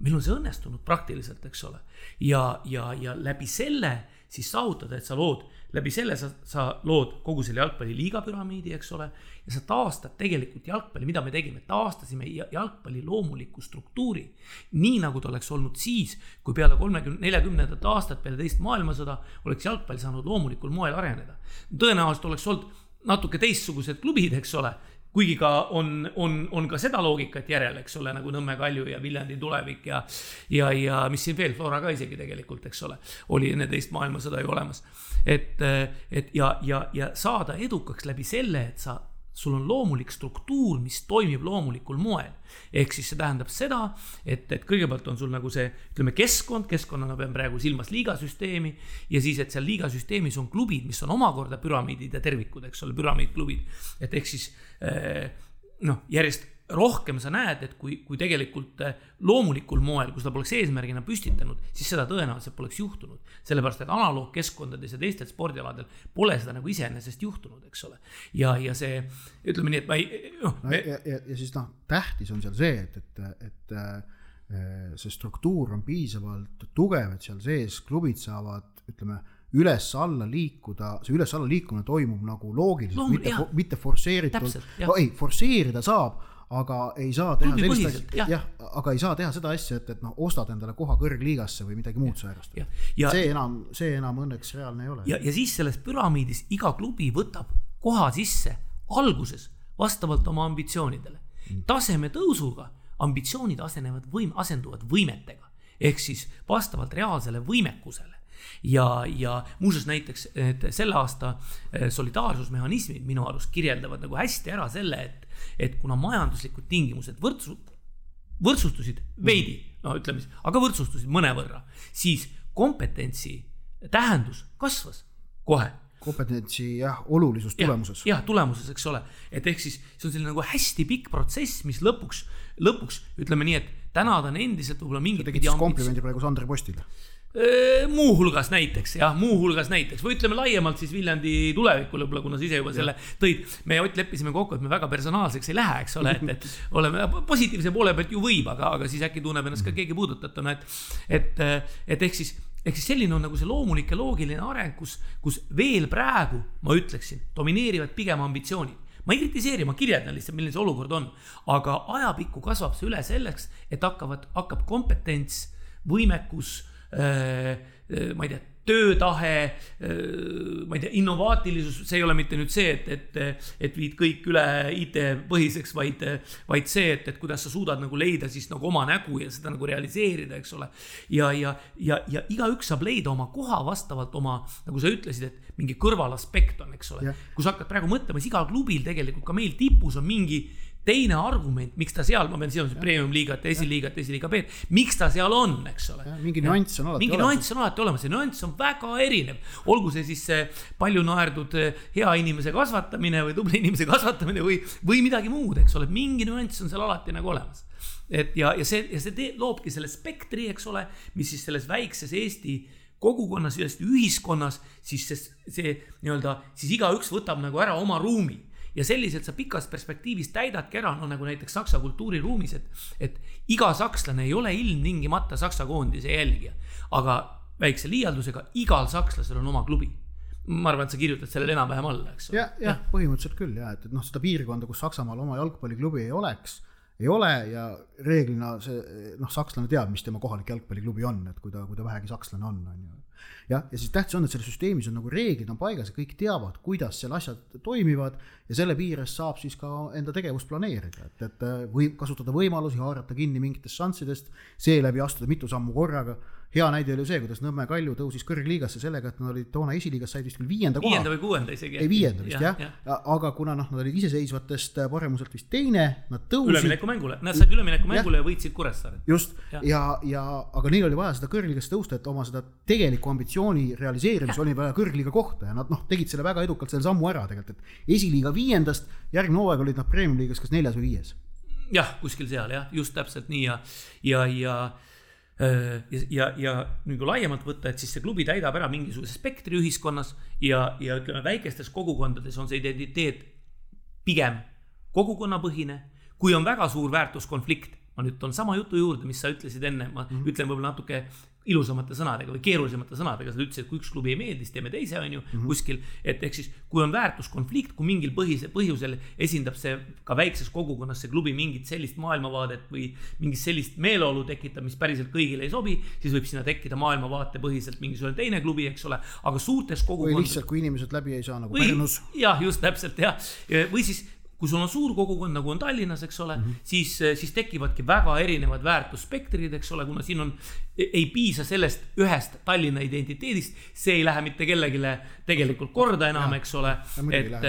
meil on see õnnestunud praktiliselt, eks ole. ja, ja, ja läbi selle siis saavutada, et sa lood läbi selle sa, sa lood kogu selle jalgpalliliiga püramiidi, eks ole. ja sa taastad tegelikult jalgpalli, mida me tegime, taastasime jalgpalli loomuliku struktuuri. nii nagu ta oleks olnud siis, kui peale kolmekümne, neljakümnendat aastat, peale teist maailmasõda oleks jalgpall saanud loomulikul moel areneda. tõenäoliselt oleks olnud natuke teistsugused klubid, eks ole kuigi ka on, on, on ka seda loogikat järel, eks ole, nagu Nõmme Kalju ja Viljandi tulevik ja, ja, ja mis siin veel, Flora ka isegi tegelikult, eks ole, oli enne teist maailmasõda ju olemas. et, et ja, ja, ja saada edukaks läbi selle, et sa sul on loomulik struktuur, mis toimib loomulikul moel. ehk siis see tähendab seda, et, et kõigepealt on sul nagu see, ütleme, keskkond, keskkonnana pean praegu silmas liigasüsteemi. ja siis, et seal liigasüsteemis on klubid, mis on omakorda püramiidid ja tervikud, eks ole, püramiidklubid. et ehk siis eh, noh, järjest rohkem sa näed, et kui, kui tegelikult eh, loomulikul moel, kui seda poleks eesmärgina püstitanud, siis seda tõenäoliselt poleks juhtunud. sellepärast, et analoogkeskkondades ja teistel spordialadel pole seda nagu iseenesest juhtunud, eks ole. ja, ja see, ütleme nii, et ma ei, noh me.... ja, ja, ja siis noh, tähtis on seal see, et, et, et äh, see struktuur on piisavalt tugev, et seal sees klubid saavad, ütleme üles-alla liikuda, see üles-alla liikumine toimub nagu loogiliselt no,, mitte, mitte forsseeritult, no ei, forsseerida saab aga ei saa teha sellist asja, jah, aga ei saa teha seda asja, et, et noh, ostad endale koha kõrgliigasse või midagi muud säärast. see enam, see enam õnneks reaalne ei ole. ja, ja siis selles püramiidis iga klubi võtab koha sisse alguses vastavalt oma ambitsioonidele. Mm. taseme tõusuga ambitsioonid asenevad võim-, asenduvad võimetega ehk siis vastavalt reaalsele võimekusele ja, ja muuseas näiteks, et selle aasta eh, solidaarsusmehhanismid minu arust kirjeldavad nagu hästi ära selle, et, et kuna majanduslikud tingimused võrdsu-, võrdsustusid veidi, no ütleme siis, aga võrdsustusid mõnevõrra, siis kompetentsi tähendus kasvas kohe kompetentsi jah, olulisus tulemuses. jah, tulemuses, eks ole, et ehk siis see on selline nagu hästi pikk protsess, mis lõpuks, lõpuks ütleme nii, et täna ta on endiselt võib-olla mingit. sa tegid siis komplimendi praegu Sander Postile muuhulgas näiteks jah, muuhulgas näiteks või ütleme laiemalt siis Viljandi tulevikule võib-olla, kuna sa ise juba selle tõid. me Ott leppisime kokku, et me väga personaalseks ei lähe, eks ole, et, et oleme positiivse poole pealt ju võib, aga, aga siis äkki tunneb ennast ka keegi puudutatuna, et, et, et ehk siis ehk siis selline on nagu see loomulik ja loogiline areng, kus, kus veel praegu ma ütleksin, domineerivad pigem ambitsioonid ma ei kritiseeri, ma kirjeldan lihtsalt, milline see olukord on. aga ajapikku kasvab see üle selleks, et hakkavad, hakkab kompetents, võimekus ma ei tea, töötahe, äh, ma ei tea, innovaatilisus, see ei ole mitte nüüd see, et, et, et viid kõik üle IT-põhiseks, vaid, vaid see, et, et kuidas sa suudad nagu leida siis nagu oma nägu ja seda nagu realiseerida, eks ole. ja, ja, ja, ja igaüks saab leida oma koha vastavalt oma, nagu sa ütlesid, et mingi kõrvalaspekt on, eks ole. kui sa hakkad praegu mõtlema, siis igal klubil tegelikult ka meil tipus on mingi teine argument, miks ta seal, ma pean silmas premium-liigat, esiliigat, esiliiga B-d, miks ta seal on, eks ole. mingi nüanss on alati mingi olemas. nüanss on alati olemas ja nüanss on väga erinev. olgu see siis see palju naerdud eh, hea inimese kasvatamine või tubli inimese kasvatamine või, või midagi muud, eks ole, mingi nüanss on seal alati nagu olemas. et ja, ja see, ja see teeb, loobki selle spektri, eks ole, mis siis selles väikses Eesti kogukonnas, Eesti ühiskonnas, siis see, see nii-öelda, siis igaüks võtab nagu ära oma ruumi ja selliselt sa pikas perspektiivis täidadki ära, no nagu näiteks Saksa kultuuriruumis, et, et iga sakslane ei ole ilmtingimata Saksa koondise jälgija. aga väikse liialdusega, igal sakslasel on oma klubi ma arvan, et sa kirjutad sellele enam-vähem alla, eks ole. jah, jah, põhimõtteliselt küll ja, et, et noh, seda piirkonda, kus Saksamaal oma jalgpalliklubi ei oleks, ei ole ja reeglina see noh, sakslane teab, mis tema kohalik jalgpalliklubi on, et kui ta, kui ta vähegi sakslane on, on ju. Jah, ja siis tähtis on, et selles süsteemis on nagu reeglid on paigas ja kõik teavad, kuidas seal asjad toimivad ja selle piires saab siis ka enda tegevust planeerida, et, et võib kasutada võimalusi, haarata kinni mingitest šanssidest, seeläbi astuda mitu sammu korraga hea näide oli see, kuidas Nõmme Kalju tõusis kõrgliigasse sellega, et nad olid toona esiliigas, said vist küll viienda koha. viienda või kuuenda isegi. ei, viienda vist jah ja. ja., aga kuna noh, nad olid iseseisvatest äh, paremuselt vist teine, nad tõusid. üleminekumängule, nad said üleminekumängule ja. ja võitsid Kuressaaret. just ja, ja, ja, aga neil oli vaja seda kõrgliigasse tõusta, et oma seda tegelikku ambitsiooni realiseerimis oli vaja kõrgliiga kohta ja nad noh, tegid selle väga edukalt selle sammu ära tegelikult, et esiliiga viiendast, järgmine hooaeg olid nad premium-liigas kas neljas või viies. jah, kuskil seal jah, just täpselt nii ja, ja, ja ja, ja, kui laiemalt võtta, et siis see klubi täidab ära mingisuguse spektri ühiskonnas ja, ja ütleme, väikestes kogukondades on see identiteet pigem kogukonnapõhine. kui on väga suur väärtuskonflikt, ma nüüd toon sama jutu juurde, mis sa ütlesid enne, ma mm -hmm. ütlen võib-olla natuke ilusamate sõnadega või keerulisemate sõnadega, sa ütlesid, et kui üks klubi ei meeldi, siis teeme teise, on ju mm, -hmm. kuskil. et ehk siis, kui on väärtuskonflikt, kui mingil põhise, põhjusel esindab see ka väikses kogukonnas see klubi mingit sellist maailmavaadet või mingit sellist meeleolu tekitab, mis päriselt kõigile ei sobi, siis võib sinna tekkida maailmavaatepõhiselt mingisugune teine klubi, eks ole, aga suurtes kogukondades. või lihtsalt, kui inimesed läbi ei saa nagu või, Pärnus. jah, just täpselt jah, või siis kui sul on suur kogukond, nagu on Tallinnas, eks ole mm, -hmm. siis, siis tekivadki väga erinevad väärtusspektrid, eks ole, kuna siin on ei piisa sellest ühest Tallinna identiteedist, see ei lähe mitte kellelegi tegelikult korda enam, eks ole. et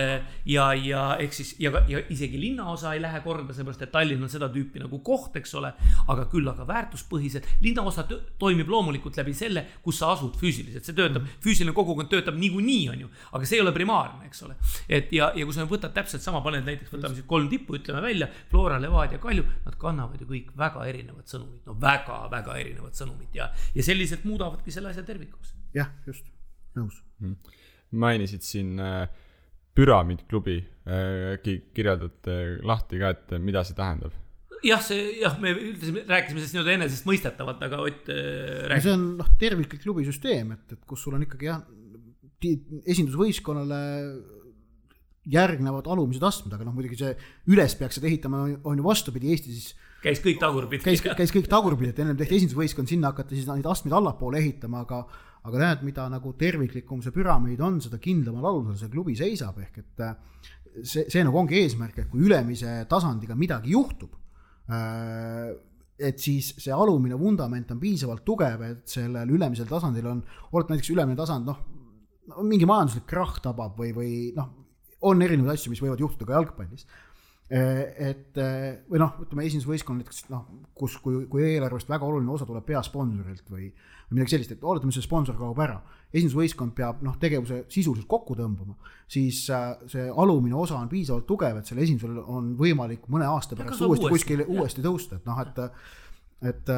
ja, ja ehk siis ja, ja isegi linnaosa ei lähe korda, seepärast et Tallinn on seda tüüpi nagu koht, eks ole. aga küll aga väärtuspõhiselt, linnaosa toimib loomulikult läbi selle, kus sa asud füüsiliselt, see töötab mm, -hmm. füüsiline kogukond töötab niikuinii, on ju. aga see ei ole primaarne, eks ole. et ja, ja kui sa võtad täpselt sama, paned näiteks, võtame siis kolm tippu, ütleme välja, Flora, Levadia, Kalju, nad kannavad ju kõik väga erinevat sõnumit, no väga-väga erinevat sõnumit sõnumit ja, ja selliselt muudavadki selle asja tervikuks. jah, just, nõus mm.. mainisid siin äh, püramiidklubi äh,, äkki kirjeldad äh, lahti ka, et mida see tähendab? jah, see jah, me ütlesime, rääkisime sellest nii-öelda enesestmõistetavalt, aga Ott äh, rääkis. see on noh, terviklik klubisüsteem, et, et kus sul on ikkagi jah, esindusvõistkonnale järgnevad alumised astmed, aga noh, muidugi see üles peaks seda ehitama, on ju vastupidi, Eesti siis käis kõik tagurpidi. käis, käis kõik tagurpidi, et ennem tehti esindusvõistkond, sinna hakati siis neid astmeid allapoole ehitama, aga aga näed, mida nagu terviklikum see püramiid on, seda kindlamal alusel see klubi seisab, ehk et äh, see, see nagu ongi eesmärk, et kui ülemise tasandiga midagi juhtub, et siis see alumine vundament on piisavalt tugev, et sellel ülemisel tasandil on, oletame näiteks ülemine tasand, noh, mingi majanduslik krahh tabab või, või noh, on erinevaid asju, mis võivad juhtuda ka jalgpallis. Et või noh, ütleme esindusvõistkond näiteks noh, kus, kui, kui eelarvest väga oluline osa tuleb peasponsorilt või, või midagi sellist, et oletame, see sponsor kaob ära, esindusvõistkond peab noh, tegevuse sisuliselt kokku tõmbama, siis äh, see alumine osa on piisavalt tugev, et sellel esindusel on võimalik mõne aasta pärast uuesti kuskile uuesti tõusta, et noh, et et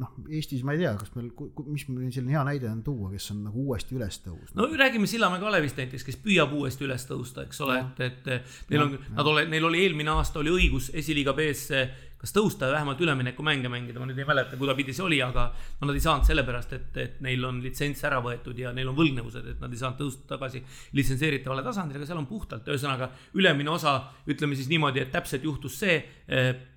noh, Eestis ma ei tea, kas meil, mis meil selline hea näide on tuua, kes on nagu uuesti üles tõusnud? no räägime Sillamäe Kalevist näiteks, kes püüab uuesti üles tõusta, eks ole, et, et neil on, nad ole, neil oli eelmine aasta oli õigus esiliiga B-sse kas tõusta või vähemalt üleminekumänge mängida, ma nüüd ei mäleta, kuidapidi see oli, aga no nad ei saanud sellepärast, et, et neil on litsents ära võetud ja neil on võlgnevused, et nad ei saanud tõusta tagasi litsenseeritavale tasandile, aga seal on puhtalt, ühesõnaga ülemine osa, ütleme siis niimoodi, et täpselt juhtus see,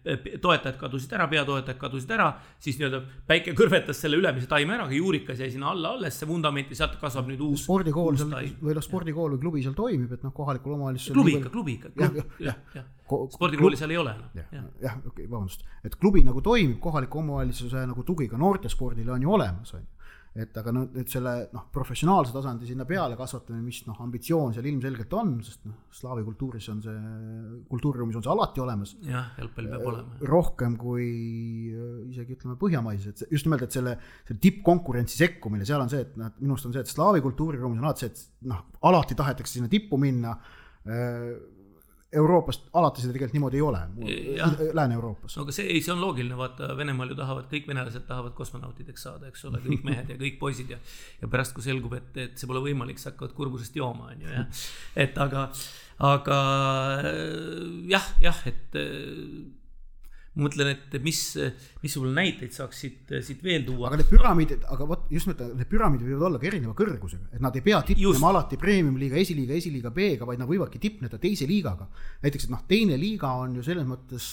toetajad kadusid ära, peatoetajad kadusid ära, siis nii-öelda päike kõrvetas selle ülemise taime ära, aga juurikas jäi sinna alla alles, see vundament ja sealt kasvab nüüd uus. spordikool seal või noh, spordikool või klubi seal toimib, et noh, kohalikul omavalitsusel. klubi ikka, klubi ikka, jah, jah, jah spordikooli seal ei ole enam. jah, jah, okei okay,, vabandust, et klubi nagu toimib, kohaliku omavalitsuse nagu tugi ka noortespordile on ju olemas, on ju. Et aga noh, nüüd selle noh, professionaalse tasandi sinna peale kasvatamine, mis noh, ambitsioon seal ilmselgelt on, sest noh, slaavi kultuuris on see, kultuuriruumis on see alati olemas. jah, jalgpall peab olema. rohkem kui isegi ütleme põhjamaises, et just nimelt, et selle, selle tippkonkurentsi sekkumine, seal on see, et noh, minu arust on see, et slaavi kultuuriruumis on alati see, et noh, alati tahetakse sinna tippu minna Euroopast alati seda tegelikult niimoodi ei ole, Lääne-Euroopas. no aga see, ei, see on loogiline, vaata Venemaal ju tahavad, kõik venelased tahavad kosmonautideks saada, eks ole, kõik mehed ja kõik poisid ja. ja pärast, kui selgub, et, et see pole võimalik, siis hakkavad kurbusest jooma, on ju, jah. et aga, aga jah, jah, et mõtlen, et mis, missugune näiteid saaks siit, siit veel tuua. aga need püramiidid, aga vot just nimelt need püramiidid võivad olla ka erineva kõrgusega, et nad ei pea tipnema alati premium-liiga, esiliiga, esiliiga B-ga, vaid nad võivadki tipneda teise liigaga. näiteks, et noh, teine liiga on ju selles mõttes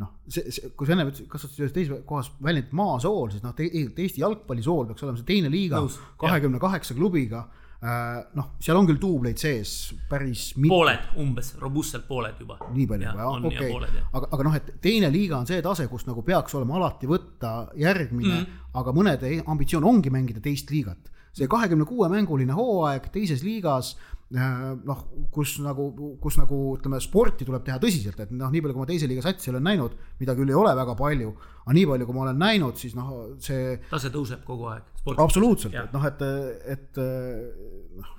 noh, see, see, kui sa enne kasutasid ühes teises kohas väljendit maasool, siis noh te,, Eesti jalgpallisool peaks olema see teine liiga kahekümne kaheksa klubiga noh, seal on küll duubleid sees päris mit.... pooled umbes, robustselt pooled juba. nii palju juba, jah, okei okay., aga, aga noh, et teine liiga on see tase, kus nagu peaks olema alati võtta järgmine mm, -hmm. aga mõnede ambitsioon ongi mängida teist liigat. see kahekümne kuue mänguline hooaeg teises liigas Äh, noh, kus nagu, kus nagu ütleme, sporti tuleb teha tõsiselt, et noh, nii palju, kui ma teise liiga satsi olen näinud, mida küll ei ole väga palju, aga nii palju, kui ma olen näinud, siis noh, see. tase tõuseb kogu aeg. Absoluutselt, et noh, et, et noh,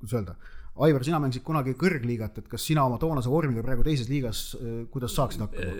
kuidas öelda? Aivar, sina mängisid kunagi kõrgliigat, et kas sina oma toonase vormiga praegu teises liigas, äh, kuidas saaksid hakkama?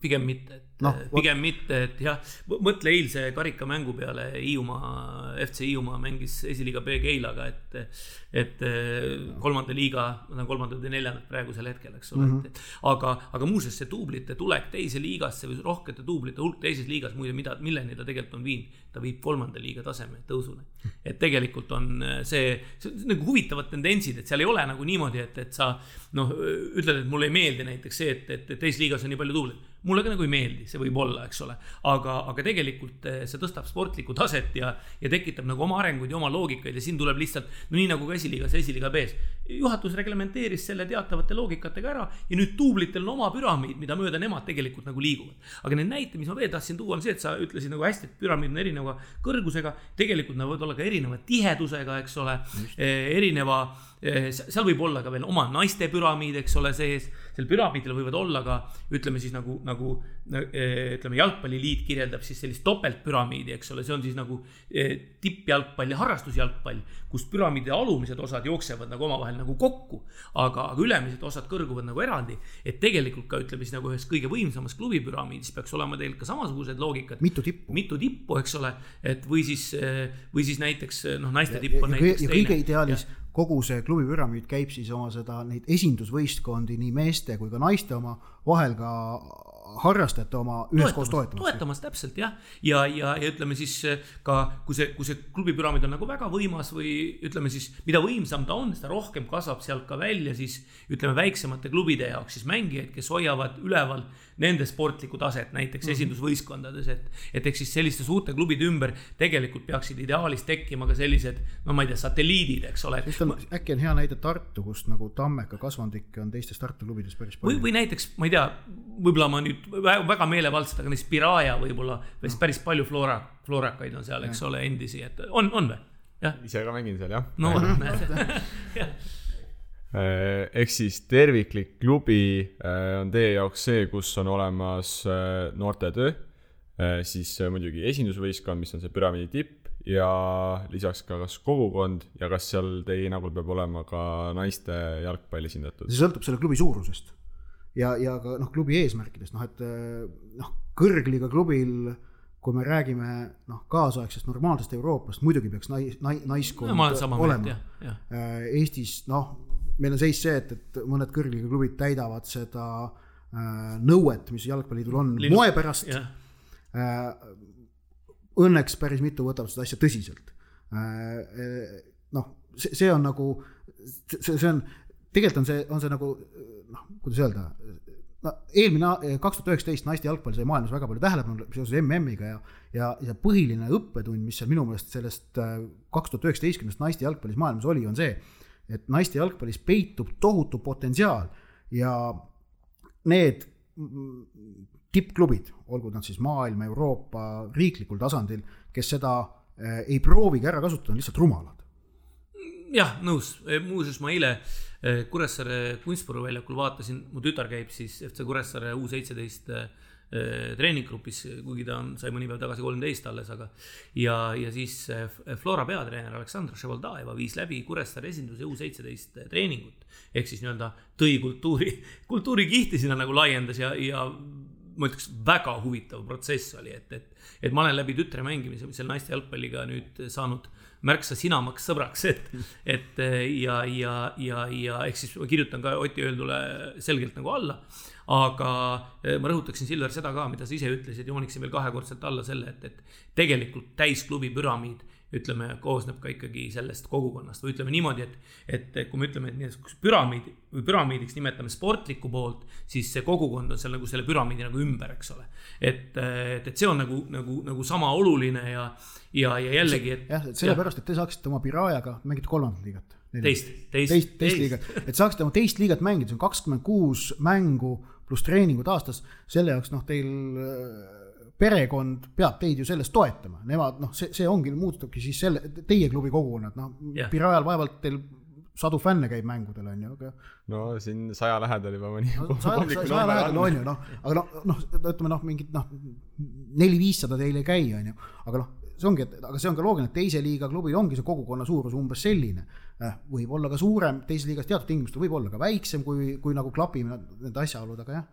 Pigem mitte, et no, pigem mitte, et jah, mõtle eilse karikamängu peale, Hiiumaa, FC Hiiumaa mängis esiliiga B Keilaga, et, et äh, kolmanda liiga, nad on kolmandad ja neljandad praegusel hetkel, eks ole mm, -hmm. et aga, aga muuseas, see duublite tulek teise liigasse või rohkete duublite hulk teises liigas, muide, mida, milleni ta tegelikult on viinud, ta viib kolmanda liiga taseme tõusuni. et tegelikult on see, see on nagu huvitavad tendentsid, et seal ei ole nagu niimoodi, et, et sa noh, ütled, et mulle ei meeldi näiteks see, et, et, et teises liigas on nii palju tuuleid mulle ka nagu ei meeldi, see võib olla, eks ole, aga, aga tegelikult eh, see tõstab sportlikku taset ja, ja tekitab nagu oma arenguid ja oma loogikaid ja siin tuleb lihtsalt, no nii nagu ka esiliigas esiliiga B-s. juhatus reglementeeris selle teatavate loogikatega ära ja nüüd duublitel on oma püramiid, mida mööda nemad tegelikult nagu liiguvad. aga need näited, mis ma veel tahtsin tuua, on see, et sa ütlesid nagu hästi, et püramiid on erineva kõrgusega, tegelikult nad võivad olla ka erineva tihedusega, eks ole, eh, erineva seal võib olla ka veel oma naiste püramiid, eks ole, sees. seal püramiidil võivad olla ka ütleme siis nagu, nagu eh, ütleme, jalgpalliliit kirjeldab siis sellist topeltpüramiidi, eks ole, see on siis nagu eh, tippjalgpall ja harrastusjalgpall, kus püramiidi alumised osad jooksevad nagu omavahel nagu kokku, aga, aga ülemised osad kõrguvad nagu eraldi. et tegelikult ka ütleme siis nagu ühes kõige võimsamas klubipüramiidis peaks olema teil ka samasugused loogikad. mitu tippu. mitu tippu, eks ole, et või siis, või siis näiteks noh, naiste tipp on ja, näiteks ja, teine. kõige ideaalis kogu see klubipüramiid käib siis oma seda, neid esindusvõistkondi, nii meeste kui ka naiste oma, vahel ka harrastajate oma üheskoos toetamas. toetamas täpselt jah, ja, ja, ja ütleme siis eh, ka, kui see, kui see klubipüramiid on nagu väga võimas või ütleme siis, mida võimsam ta on, seda rohkem kasvab sealt ka välja siis ütleme väiksemate klubide jaoks siis mängijaid, kes hoiavad üleval nende sportlikku taset, näiteks mm -hmm. esindusvõistkondades, et, et eks siis selliste suurte klubide ümber tegelikult peaksid ideaalis tekkima ka sellised, no ma ei tea, satelliidid, eks ole. On, äkki on hea näide Tartu, kust nagu Tammeka kasvandikke on teistes Tartu klubides päris palju. või, või näiteks, ma ei tea, võib-olla ma nüüd vä- väga meelevaldselt, aga näiteks Piraja võib-olla, vist päris palju Flora, Florakaid on seal, eks ole, endisi, et on, on või? ise ka mängin seal jah no näed, ehk siis terviklik klubi eh, on teie jaoks see, kus on olemas eh, noortetöö, siis muidugi esindusvõistkond, mis on see püramiidi tipp ja lisaks ka kas kogukond ja kas seal teie hinnangul peab olema ka naiste jalgpall esindatud? see sõltub selle klubi suurusest ja, ja ka noh, klubi eesmärkidest, noh et noh, kõrgliiga klubil kui me räägime noh, kaasaegsest normaalsest Euroopast, muidugi peaks nais, nai-, naiskond meelt, olema. Äh, Eestis noh, meil on seis see, et, et mõned kõrgliiga klubid täidavad seda äh, nõuet, mis jalgpalliliidul on Liidu- moe pärast jah, äh,. Õnneks päris mitu võtavad seda asja tõsiselt äh,. noh, see, see on nagu, see, see on, tegelikult on see, on see nagu noh, kuidas öelda no eelmine, kaks tuhat üheksateist naiste jalgpall sai maailmas väga palju tähelepanu seoses MM-iga ja, ja, ja põhiline õppetund, mis seal minu meelest sellest äh, kaks tuhat üheksateistkümnest naiste jalgpallis maailmas oli, on see, et naiste jalgpallis peitub tohutu potentsiaal ja need tippklubid, olgu nad siis maailma, Euroopa, riiklikul tasandil, kes seda äh, ei proovigi ära kasutada, on lihtsalt rumalad. jah, nõus, muuseas ma eile eh, Kuressaare kunstmuru väljakul vaatasin, mu tütar käib siis FC Kuressaare U seitseteist treeninggrupis, kuigi ta on, sai mõni päev tagasi kolmteist alles, aga. ja, ja siis eh, Flora peatreener Aleksandr Ševaldaeva viis läbi Kuressaare esinduse U seitseteist treeningut. ehk siis nii-öelda tõi kultuuri, kultuurikihti sinna nagu laiendas ja, ja ma ütleks, väga huvitav protsess oli, et, et, et ma olen läbi tütre mängimise selle naiste jalgpalliga nüüd saanud märksa sinamaks sõbraks, et, et ja, ja, ja, ja ehk siis ma kirjutan ka Oti öeldule selgelt nagu alla. aga ma rõhutaksin, Silver, seda ka, mida sa ise ütlesid, jooniksin veel kahekordselt alla selle, et, et tegelikult täisklubi püramiid ütleme, koosneb ka ikkagi sellest kogukonnast või ütleme niimoodi, et, et kui me ütleme, et nii-öelda püramiid või püramiidiks nimetame sportlikku poolt, siis see kogukond on seal nagu selle püramiidi nagu ümber, eks ole. et, et, et see on nagu, nagu, nagu sama oluline ja, ja, ja jällegi, et. jah, et sellepärast, et te saaksite oma Pirajaga mängida kolmandat liigat. teist, teist, teist, teist liigat, et saaksite oma teist liigat mängida, see on kakskümmend kuus mängu pluss treeningud aastas, selle jaoks noh, teil perekond peab teid ju selles toetama, nemad noh, see, see ongi, muutubki siis selle, teie klubi kogukonnad, noh Jah. Pirajal vaevalt teil sadu fänne käib mängudel on ju, aga no siin saja lähedal juba mõni no, saja, saja, lähedal on ju noh, aga noh, noh ütleme noh, mingid noh neli-viissada teil ei käi, on ju, aga noh, see ongi, et aga see on ka loogiline, et teise liiga klubil ongi see kogukonna suurus umbes selline. võib olla ka suurem, teises liigas teatud tingimustel võib olla ka väiksem, kui, kui nagu klapime need asjaolud, aga jah.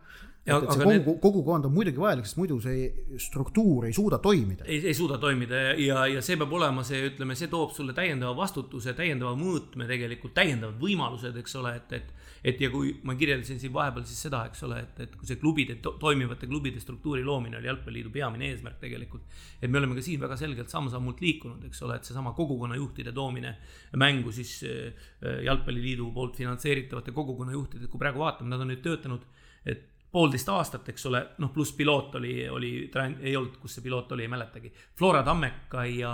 Ja- et, see kogu, kogukond on muidugi vajalik, sest muidu see struktuur ei suuda toimida. ei, ei suuda toimida ja, ja, see peab olema see, ütleme, see toob sulle täiendava vastutuse, täiendava mõõtme tegelikult, täiendavad võimalused, eks ole, et, et. et ja kui ma kirjeldasin siin vahepeal siis seda, eks ole, et, et kui see klubide, toimivate klubide struktuuri loomine oli Jalgpalliliidu peamine eesmärk tegelikult. et me oleme ka siin väga selgelt samm-sammult liikunud, eks ole, et seesama kogukonnajuhtide toomine mängu siis äh, Jalgpalliliidu poolt finantseeritavate kogukonnajuhtide, kui praegu vaatame, nad on nüüd töötanud, et poolteist aastat, eks ole, noh, pluss piloot oli, oli, ei olnud, kus see piloot oli, ei mäletagi. Flora Tammeka ja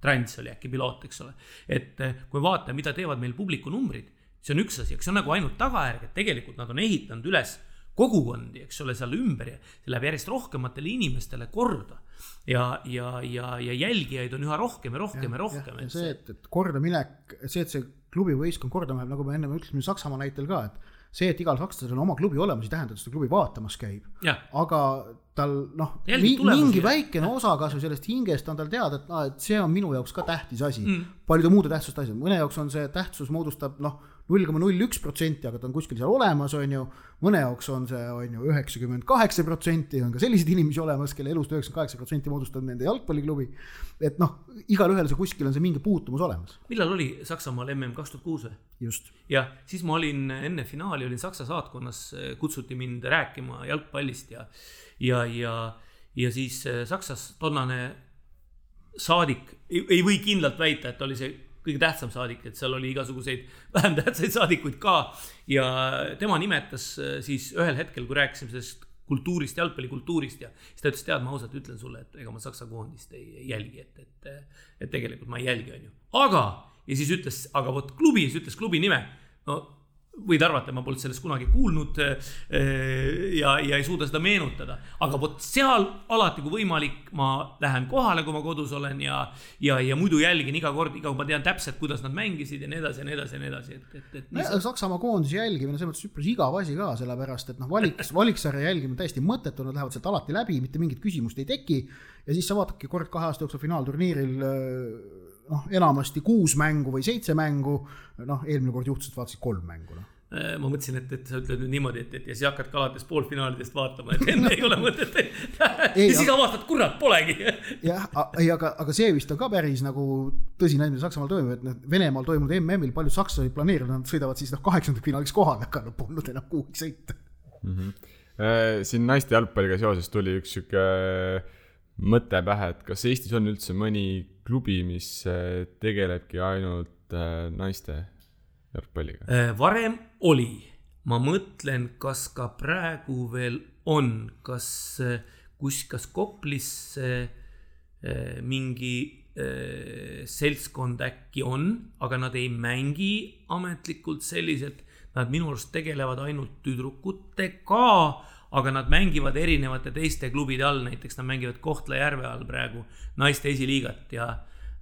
Trans oli äkki piloot, eks ole. et eh, kui vaatame, mida teevad meil publiku numbrid, see on üks asi, eks see on nagu ainult tagajärg, et tegelikult nad on ehitanud üles kogukondi, eks ole, seal ümber ja see läheb järjest rohkematele inimestele korda. ja, ja, ja, ja jälgijaid on üha rohkem ja rohkem ja, ja rohkem. see, et, et kordaminek, see, et see klubi võistkond kordama läheb, nagu me ennem ütlesime Saksamaa näitel ka, et see, et igal sakslasel on oma klubi olemas, ei tähenda, et seda klubi vaatamas käib. aga tal noh, mingi väikene osa kasvõi sellest hingest on tal teada, et aa, et see on minu jaoks ka tähtis asi. Mm. paljude muude tähtsust asjad, mõne jaoks on see tähtsus moodustab noh, null koma null üks protsenti, aga ta on kuskil seal olemas, on ju. mõne jaoks on see, on ju üheksakümmend kaheksa protsenti, on ka selliseid inimesi olemas, kelle elust üheksakümmend kaheksa protsenti moodustab nende jalgpalliklubi. et noh, igalühel see kuskil on see mingi puutumus olemas, millal oli Saksamaal mm kaks tuhat kuus või? just. jah, siis ma olin enne finaali olin Saksa saatkonnas, kutsuti mind rääkima jalgpallist ja, ja, ja, ja siis eh, Saksas tollane saadik ei, ei või kindlalt väita, et oli see kõige tähtsam saadik, et seal oli igasuguseid vähem tähtsaid saadikuid ka. ja tema nimetas eh, siis ühel hetkel, kui rääkisime sellest kultuurist, jalgpallikultuurist ja siis ta ütles, tead, ma ausalt ütlen sulle, et ega ma Saksa koondist ei, ei jälgi, et, et, et tegelikult ma ei jälgi, on ju. aga, ja siis ütles, aga vot klubi, siis ütles klubi nime. no võid arvata, ma polnud sellest kunagi kuulnud eh, ja, ja ei suuda seda meenutada. aga vot seal alati, kui võimalik, ma lähen kohale, kui ma kodus olen ja, ja, ja muidu jälgin iga kord, iga ma tean täpselt, kuidas nad mängisid ja nii edasi ja nii edasi ja nii edasi, et, et, et. No, Saksamaa koondise jälgimine, selles mõttes üpris igav asi ka, sellepärast et noh, valik, valiksarja jälgimine täiesti mõttetu, nad lähevad sealt alati läbi, mitte mingit küsimust ei teki. ja siis sa vaatadki kord kahe aasta jooksul finaalturniiril noh, enamasti kuus mängu või seitse mängu, noh, eelmine kord juhtus, et vaatasid kolm mängu, noh äh, ma mõtlesin, et, et sa ütled nüüd niimoodi, et, et ja siis hakkad ka alates poolfinaalidest vaatama, et enne ei ole mõtet. ja siis avastad, kurat, polegi. jah, ei, aga, aga see vist on ka päris nagu tõsine asi, mis Saksamaal toimub, et noh, Venemaal toimunud MM-il paljud sakslased planeerinud, nad sõidavad siis noh, kaheksandikfinaaliks kohale, aga no polnud enam kuhugi sõita mm. -hmm. siin naiste jalgpalliga seoses tuli üks sihuke mõte pähe, et kas Eestis on üldse mõni klubi, mis äh, tegelebki ainult äh, naiste jalgpalliga? Äh, varem oli, ma mõtlen, kas ka praegu veel on, kas, kus, kas Koplis mingi seltskond äkki on, aga nad ei mängi ametlikult selliselt. Nad minu arust tegelevad ainult tüdrukutega aga nad mängivad erinevate teiste klubide all, näiteks nad mängivad Kohtla-Järve all praegu naiste esiliigat ja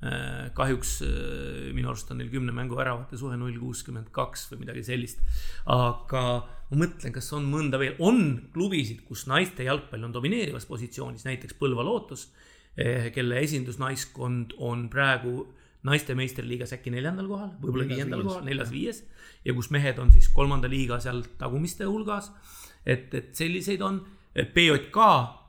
äh, kahjuks äh, minu arust on neil kümne mängu väravate suhe null kuuskümmend kaks või midagi sellist. aga ma mõtlen, kas on mõnda veel, on klubisid, kus naiste jalgpall on domineerivas positsioonis, näiteks Põlva Lootus, eh, kelle esindusnaiskond on praegu naiste meistriliigas äkki neljandal kohal, võib-olla viiendal kohal, neljas-viies ja kus mehed on siis kolmanda liiga seal tagumiste hulgas et, et selliseid on. BJK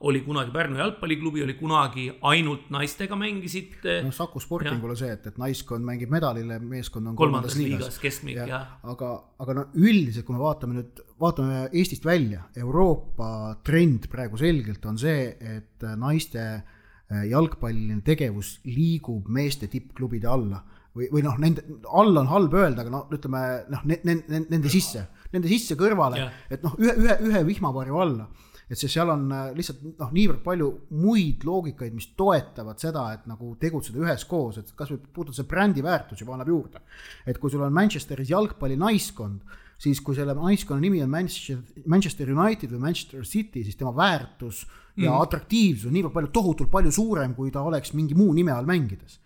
oli kunagi, Pärnu jalgpalliklubi oli kunagi ainult naistega mängisid. noh, Saku Sporting pole see, et, et naiskond mängib medalile, meeskond on kolmandas, kolmandas liigas, liigas, keskmik ja, ja. aga, aga no üldiselt, kui me vaatame nüüd, vaatame Eestist välja, Euroopa trend praegu selgelt on see, et naiste eh, jalgpalliline tegevus liigub meeste tippklubide alla või, või noh, nende all on halb öelda, aga no ütleme noh, nende, nende sisse nende sisse kõrvale yeah., et noh, ühe, ühe, ühe vihmavarju alla. et see, seal on äh, lihtsalt noh, niivõrd palju muid loogikaid, mis toetavad seda, et nagu tegutseda üheskoos, et kasvõi puhtalt see brändi väärtus juba annab juurde. et kui sul on Manchesteris jalgpallinaiskond, siis kui selle naiskonna nimi on Manchester, Manchester United või Manchester City, siis tema väärtus mm. ja atraktiivsus on niivõrd palju, tohutult palju suurem, kui ta oleks mingi muu nime all mängides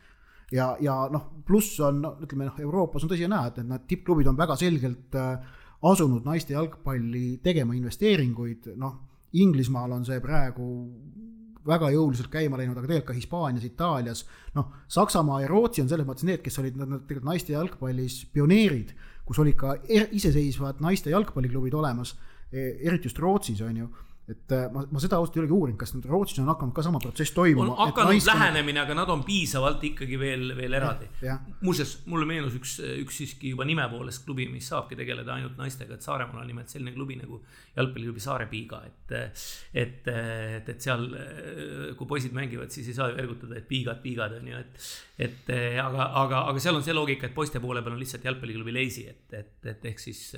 ja, ja noh, pluss on ütleme noh, Euroopas on tõsi ja näha, et need tippklubid on väga selgelt äh, asunud naiste jalgpalli tegema investeeringuid, noh, Inglismaal on see praegu väga jõuliselt käima läinud, aga tegelikult ka Hispaanias, Itaalias, noh, Saksamaa ja Rootsi on selles mõttes need, kes olid nad tegelikult naiste jalgpallis pioneerid, kus olid ka er iseseisvad naiste jalgpalliklubid olemas, e, eriti just Rootsis, on ju et äh, ma, ma seda ausalt ei olegi uurinud, kas nüüd Rootsis on hakanud ka sama protsess toimuma. on hakanud naistele... lähenemine, aga nad on piisavalt ikkagi veel, veel eraldi. muuseas, mulle meenus üks, üks siiski juba nime poolest klubi, mis saabki tegeleda ainult naistega, et Saaremaal on nimelt selline klubi nagu jalgpalliklubi Saare Piiga, et. et, et, et seal, kui poisid mängivad, siis ei saa ju ergutada, et piigad, piigad on ju, et. et aga, aga, aga seal on see loogika, et poiste poole peal on lihtsalt jalgpalliklubi Leisi, et, et, et ehk siis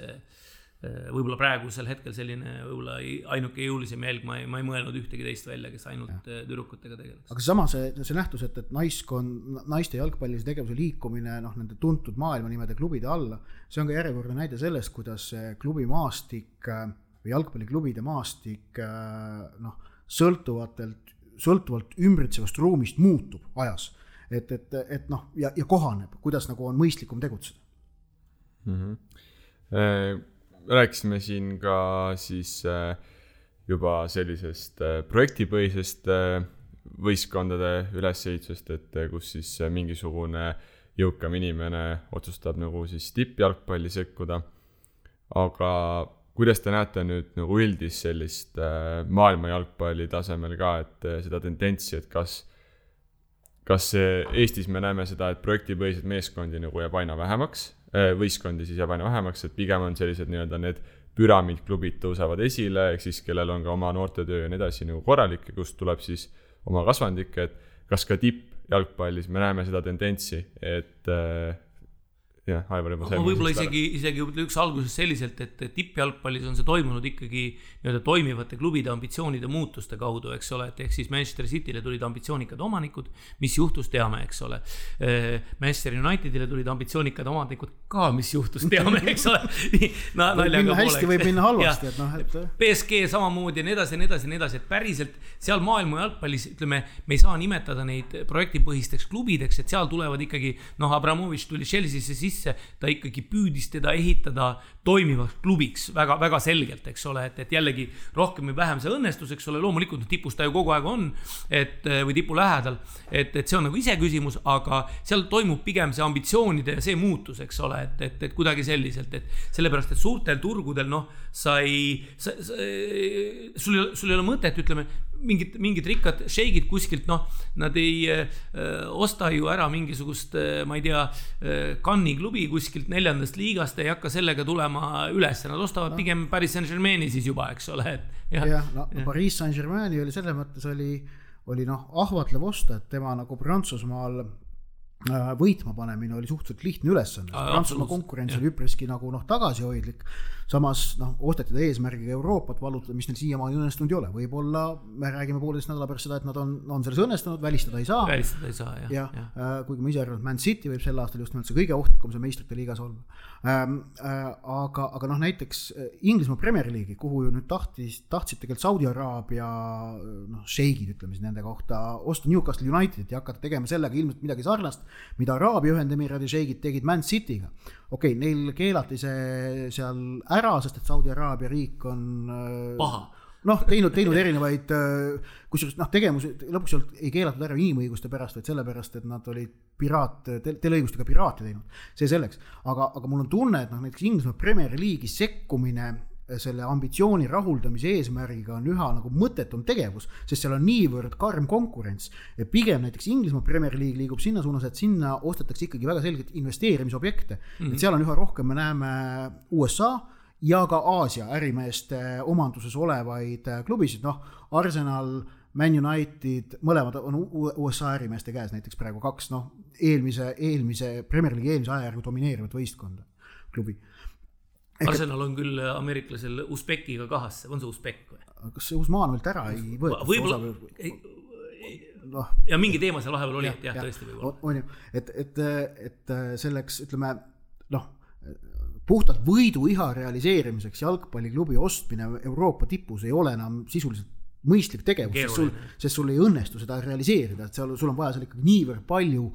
võib-olla praegusel hetkel selline võib-olla ainuke jõulisem jälg, ma ei, ma ei mõelnud ühtegi teist välja, kes ainult ja. Äh, tüdrukutega tegeleks. aga seesama, see, see nähtus, et, et naiskond, naiste jalgpallilise tegevuse liikumine noh, nende tuntud maailmanimede klubide alla, see on ka järjekordne näide sellest, kuidas klubimaastik äh, või jalgpalliklubide maastik noh, sõltuvatelt, sõltuvalt ümbritsevast ruumist muutub ajas. et, et, et noh, ja, ja kohaneb, kuidas nagu on mõistlikum tegutseda mm. -hmm rääkisime siin ka siis äh, juba sellisest äh, projektipõhisest äh, võistkondade ülesehitusest, et kus siis mingisugune jõukam inimene otsustab nagu siis tippjalgpalli sekkuda. aga kuidas te näete nüüd nagu üldist sellist maailma jalgpalli tasemel ka, et seda tendentsi, et kas kas Eestis me näeme seda, et projektipõhiseid meeskondi nagu jääb aina vähemaks Äh, võistkondi siis jääb aina vähemaks, et pigem on sellised nii-öelda need püramiidklubid tõusevad esile, ehk siis kellel on ka oma noortetöö ja nii edasi nagu korralik ja kust tuleb siis oma kasvandik, et kas ka tippjalgpallis me näeme seda tendentsi, et, äh, jah, Aivar juba võib-olla isegi, isegi ütleks alguses selliselt, et tippjalgpallis on see toimunud ikkagi nii-öelda toimivate klubide ambitsioonide muutuste kaudu, eks ole, et ehk siis Manchester City'le tulid ambitsioonikad omanikud, mis juhtus, teame, eks ole. Manchester Unitedile tulid ambitsioonikad omanikud ka, mis juhtus, teame, eks ole. võib minna hästi, võib minna halvasti, et noh, et BSG samamoodi ja nii edasi ja nii edasi ja nii edasi, et päriselt seal maailma jalgpallis ütleme, me ei saa nimetada neid projektipõhisteks klubideks, et seal tulevad ikkagi noh, Abramovitš tuli Chelsea'sse sisse, ta ikkagi püüdis teda ehitada toimivaks klubiks väga-väga selgelt, eks ole, et, et jällegi rohkem või vähem see õnnestus, eks ole, loomulikult noh, tipus ta ju kogu aeg on, et või tipu lähedal, et, et see on nagu iseküsimus, aga seal toimub pigem see ambitsioonide ja see muutus, eks ole, et, et, et kuidagi selliselt, et sellepärast, et suurtel turgudel noh, sa ei, sa, sa, sul ei, sul ei ole mõtet, ütleme mingid, mingid rikkad šeigid kuskilt, noh, nad ei äh, osta ju ära mingisugust äh,, ma ei tea äh,, Cannes'i klubi kuskilt neljandast liigast, ei hakka sellega tulema üles, nad ostavad no. pigem Paris Saint-Germaini siis juba, eks ole, et jah ja,, no ja. Pariis Saint-Germaini oli selles mõttes oli, oli noh, ahvatlev osta, et tema nagu Prantsusmaal võitma panemine oli suhteliselt lihtne ülesanne, Prantsusmaa konkurents oli üpriski nagu noh, tagasihoidlik. Samas noh, osteti ta eesmärgiga Euroopat vallutada, mis neil siiamaani õnnestunud ei ole, võib-olla me räägime pooleteist nädala pärast seda, et nad on, on selles õnnestunud, välistada ei saa. välistada ei saa jah jah ja. ja., kuigi ma ise arvan, et Man City võib sel aastal just nimelt see kõige ohtlikum see meistrite liigas olla ähm,. Äh, aga, aga noh, näiteks Inglismaa Premier League'i, kuhu ju nüüd tahtis, tahtsid tegelikult Saudi Araabia noh, šeigid, ütleme siis nende kohta, osta Newcastle Unitedit ja hakata tegema sellega ilmselt midagi sarnast, mida Araabia Ühendemiraadi šeigid tegid Man City'ga. okei okay,, neil keelati see seal ära, sest et Saudi Araabia riik on paha noh, teinud, teinud erinevaid, kusjuures noh, tegevusi lõpuks ei keelatud ära inimõiguste pärast, vaid sellepärast, et nad olid piraat te, teleõigustega piraate teinud. see selleks, aga, aga mul on tunne, et noh, näiteks Inglismaa Premier League'i sekkumine selle ambitsiooni rahuldamise eesmärgiga on üha nagu mõttetum tegevus, sest seal on niivõrd karm konkurents. pigem näiteks Inglismaa Premier League liigub sinna suunas, et sinna ostetakse ikkagi väga selgelt investeerimisobjekte mm, -hmm. et seal on üha rohkem, me näeme USA ja ka Aasia ärimeeste omanduses olevaid klubisid, noh, Arsenal, Man United, mõlemad on USA ärimeeste käes näiteks praegu kaks, noh, eelmise, eelmise Premier League'i eelmise ajajärgu domineerivat võistkonda, klubi. Arsenal on küll ameeriklasel Usbekiga kahasse, on see Usbek või? kas see Usmanovilt ära ei võetud? võib-olla, noh. ja mingi teema seal vahepeal oli, et jah ja,, tõesti võib-olla. on ju, et, et, et selleks ütleme noh puhtalt võiduiha realiseerimiseks jalgpalliklubi ostmine Euroopa tipus ei ole enam sisuliselt mõistlik tegevus, sest sul, sest sul ei õnnestu seda realiseerida, et seal sul on vaja seal ikkagi niivõrd palju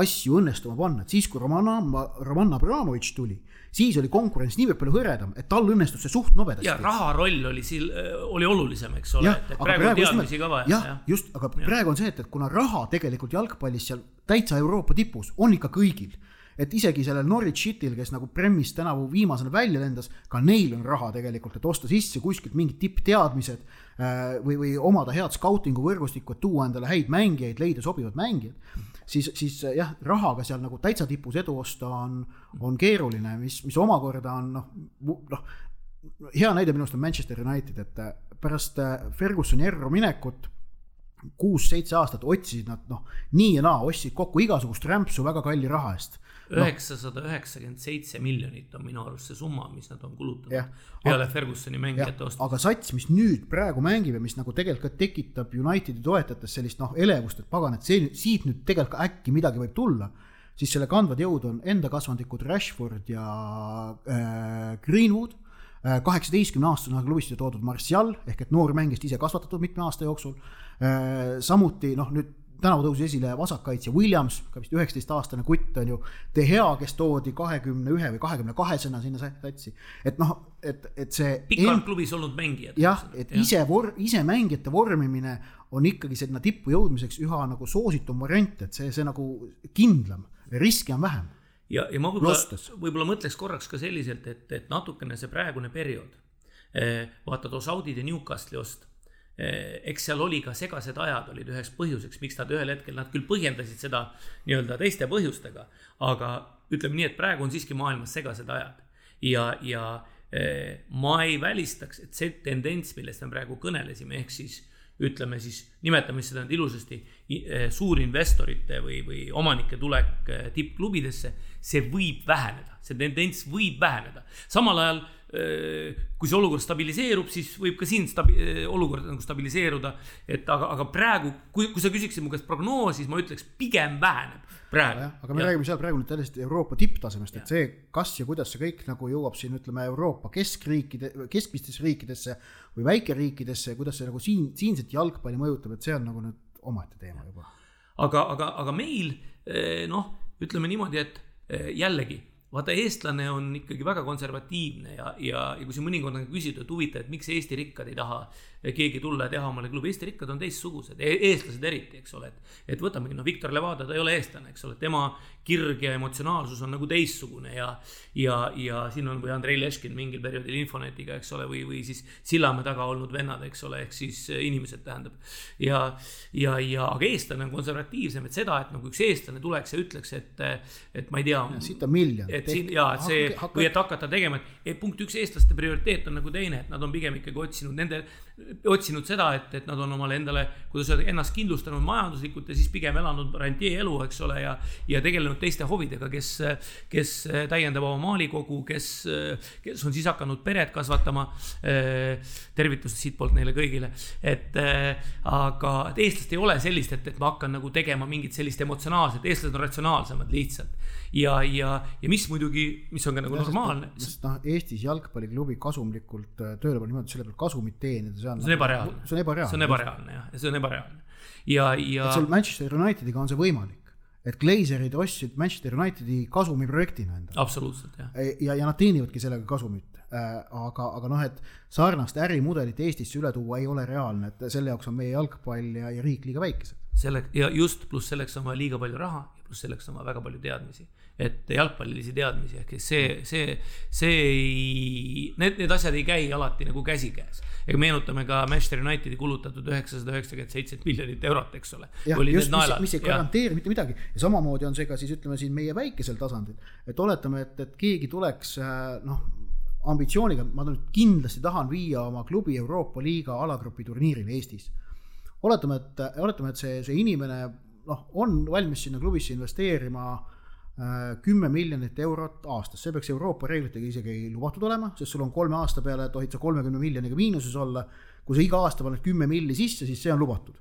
asju õnnestuma panna, et siis kui Roman, Roman Abramovitš tuli, siis oli konkurents niivõrd palju hõredam, et tal õnnestus see suht nobedasti. ja raha roll oli sil-, oli olulisem, eks ole, et praegu on teadmisi ka vaja. jah ja., just, aga ja. praegu on see, et, et kuna raha tegelikult jalgpallis seal täitsa Euroopa tipus on ikka kõigil et isegi sellel Norwich Cityl, kes nagu Premis tänavu viimasena välja lendas, ka neil on raha tegelikult, et osta sisse kuskilt mingid tippteadmised või, või omada head skautingu võrgustikku, et tuua endale häid mängijaid, leida sobivad mängijad. siis, siis jah, rahaga seal nagu täitsa tipus edu osta on, on keeruline, mis, mis omakorda on noh, noh. hea näide minu arust on Manchester United, et pärast Fergusoni erru minekut kuus-seitse aastat otsisid nad noh, nii ja naa ostsid kokku igasugust rämpsu väga kalli raha eest üheksasada üheksakümmend seitse miljonit on minu arust see summa, mis nad on kulutanud peale Fergusoni mängijate ostmist. aga sats, mis nüüd praegu mängib ja mis nagu tegelikult ka tekitab Unitedi toetajates sellist noh, elevust, et pagan, et see siit nüüd tegelikult äkki midagi võib tulla, siis selle kandvad jõud on enda kasvandikud Rashford ja äh, Greenwood kaheksateistkümne aastasena klubisse toodud Martial ehk et noor mängijast ise kasvatatud mitme aasta jooksul äh,. samuti noh, nüüd tänavu tõusis esile vasakkaitsja Williams, ka vist üheksateistaastane kutt on ju, De Gea, kes toodi kahekümne ühe või kahekümne kahesena sinna satsi. et noh, et, et see. pikalt klubis olnud mängijad. jah, et ja. ise vor-, ise mängijate vormimine on ikkagi sinna tippu jõudmiseks üha nagu soositum variant, et see, see nagu kindlam, riski on vähem ja, ja ma võib-olla, võib-olla mõtleks korraks ka selliselt, et, et natukene see praegune periood, vaata too Newcastle'i ost, eks seal oli ka segased ajad olid üheks põhjuseks, miks nad ühel hetkel, nad küll põhjendasid seda nii-öelda teiste põhjustega, aga ütleme nii, et praegu on siiski maailmas segased ajad ja, ja ma ei välistaks, et see tendents, millest me praegu kõnelesime, ehk siis ütleme siis, nimetame seda nüüd ilusasti, suurinvestorite või, või omanike tulek tippklubidesse, see võib väheneda, see tendents võib väheneda. samal ajal kui see olukord stabiliseerub, siis võib ka siin stabi-, olukord nagu stabiliseeruda. et aga, aga praegu, kui, kui sa küsiksid mu käest prognoosi, siis ma ütleks, pigem väheneb praegu. aga me ja. räägime seal praegu nüüd täiesti Euroopa tipptasemest, et see, kas ja kuidas see kõik nagu jõuab siin, ütleme, Euroopa keskriikide, keskmistesse riikidesse või väikeriikidesse, kuidas see nagu siin, siinset jalgpalli mõjutab, et see on nagu nüüd omaette teema juba. aga, aga, aga meil noh, ütleme niimoodi, et jällegi vaata, eestlane on ikkagi väga konservatiivne ja, ja, ja kui siin mõnikord on küsitud, et huvitav, et miks Eesti rikkad ei taha keegi tulla ja teha omale klubi, Eesti rikkad on teistsugused e, eestlased eriti, eks ole, et. et võtamegi, noh, Viktor Levada, ta ei ole eestlane, eks ole, tema kirg ja emotsionaalsus on nagu teistsugune ja. ja, ja siin on või Andrei Leškin mingil perioodil Infonetiga, eks ole, või, või siis Sillamäe taga olnud vennad, eks ole, ehk siis inimesed tähendab. ja, ja, ja, aga eestlane on konservatiivsem, et seda, et nagu üks eestlane tuleks ja ütleks, et, et ma ei tea. siit on miljon. et siin ja, et see hakka, hakka. või et hakata tegema, et punkt üks, eestlaste prioriteet on nagu teine, et nad on pigem ikkagi otsinud nende otsinud seda, et, et nad on omale endale, kuidas öelda, ennast kindlustanud majanduslikult ja siis pigem elanud rantjee-elu, eks ole, ja, ja tegelenud teiste hovidega, kes, kes täiendab oma maalikogu, kes, kes on siis hakanud peret kasvatama. tervitused siitpoolt neile kõigile, et aga et eestlased ei ole sellist, et, et ma hakkan nagu tegema mingit sellist emotsionaalset, eestlased on ratsionaalsemad lihtsalt ja, ja, ja mis muidugi, mis on ka nagu ja, normaalne. sest noh, Eestis jalgpalliklubi kasumlikult tööle panna niimoodi, selle pealt kasumit teenida, see on. see on ebareaalne. see on ebareaalne. see on ebareaalne jah, see on ebareaalne. ja, ja. et sul Manchester Unitediga on see võimalik et Glazerid ostsid Manchester Unitedi kasumiprojektina endale. absoluutselt, jah. Ja, ja nad teenivadki sellega kasumit äh,. aga, aga noh, et sarnast ärimudelit Eestisse üle tuua ei ole reaalne, et selle jaoks on meie jalgpall ja, ja riik liiga väikesed. selle ja just, pluss selleks on vaja liiga palju raha ja pluss selleks on vaja väga palju teadmisi et jalgpallilisi teadmisi, ehk see, see, see ei, need, need asjad ei käi alati nagu käsikäes. ega meenutame ka Manchester Unitedi kulutatud üheksasada üheksakümmend seitse miljonit eurot, eks ole. mis, mis ei garanteeri mitte midagi ja samamoodi on see ka siis ütleme siin meie väikesel tasandil, et oletame, et, et keegi tuleks äh, noh ambitsiooniga, ma nüüd kindlasti tahan viia oma klubi Euroopa liiga alagrupi turniirile Eestis. oletame, et, oletame, et see, see inimene noh, on valmis sinna klubisse investeerima Äh, kümme miljonit eurot aastas, see peaks Euroopa reeglitega isegi lubatud olema, sest sul on kolme aasta peale tohid sa kolmekümne miljoniga miinuses olla. kui sa iga aasta paned kümme milli sisse, siis see on lubatud.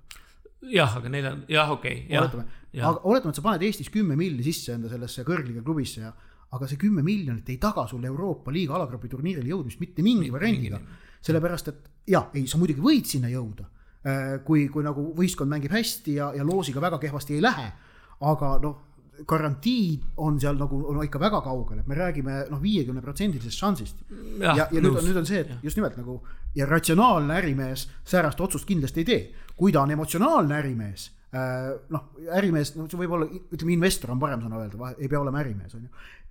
jah, aga neil on, jah, okei okay,. oletame, aga oletame, et sa paned Eestis kümme milli sisse enda sellesse kõrgliga klubisse ja aga see kümme miljonit ei taga sulle Euroopa liiga alagrupi turniirile jõudmist mitte mingi variandiga. sellepärast, et jaa, ei, sa muidugi võid sinna jõuda. Äh, kui, kui nagu võistkond mängib hästi ja, ja loosiga väga kehvasti ei lähe. aga noh garantii on seal nagu no ikka väga kaugel, et me räägime noh, viiekümne protsendilisest šansist. ja, ja, nüüd on, nüüd on see, et just nimelt nagu ja ratsionaalne ärimees säärast otsust kindlasti ei tee. kui ta on emotsionaalne ärimees äh, noh, ärimees, no see võib olla, ütleme, investor on parem sõna öelda, ei pea olema ärimees, on ju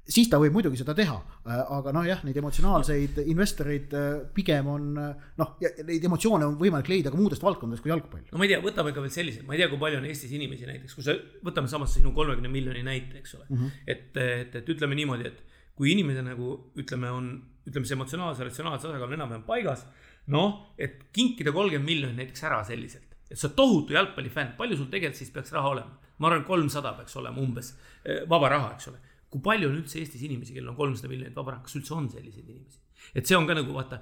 siis ta võib muidugi seda teha, äh, aga noh, jah, neid emotsionaalseid investoreid äh, pigem on äh, noh, neid emotsioone on võimalik leida ka muudest valdkondadest kui jalgpall. no ma ei tea, võtame ka veel selliseid, ma ei tea, kui palju on Eestis inimesi näiteks, kui sa, võtame samas sinu kolmekümne miljoni näite, eks ole mm. -hmm. et, et, et ütleme niimoodi, et kui inimene nagu ütleme, on, ütleme, see emotsionaalse, ratsionaalse tasakaal on enam-vähem paigas. noh, et kinkida kolmkümmend miljonit näiteks ära selliselt, et sa oled tohutu jalgpallifänn, palju sul tegelikult siis peaks raha olema? ma arvan, kolmsada peaks olema umbes vaba raha, eks ole kui palju on üldse Eestis inimesi, kellel on kolmsada miljonit vaba raha, kas üldse on selliseid inimesi? et see on ka nagu vaata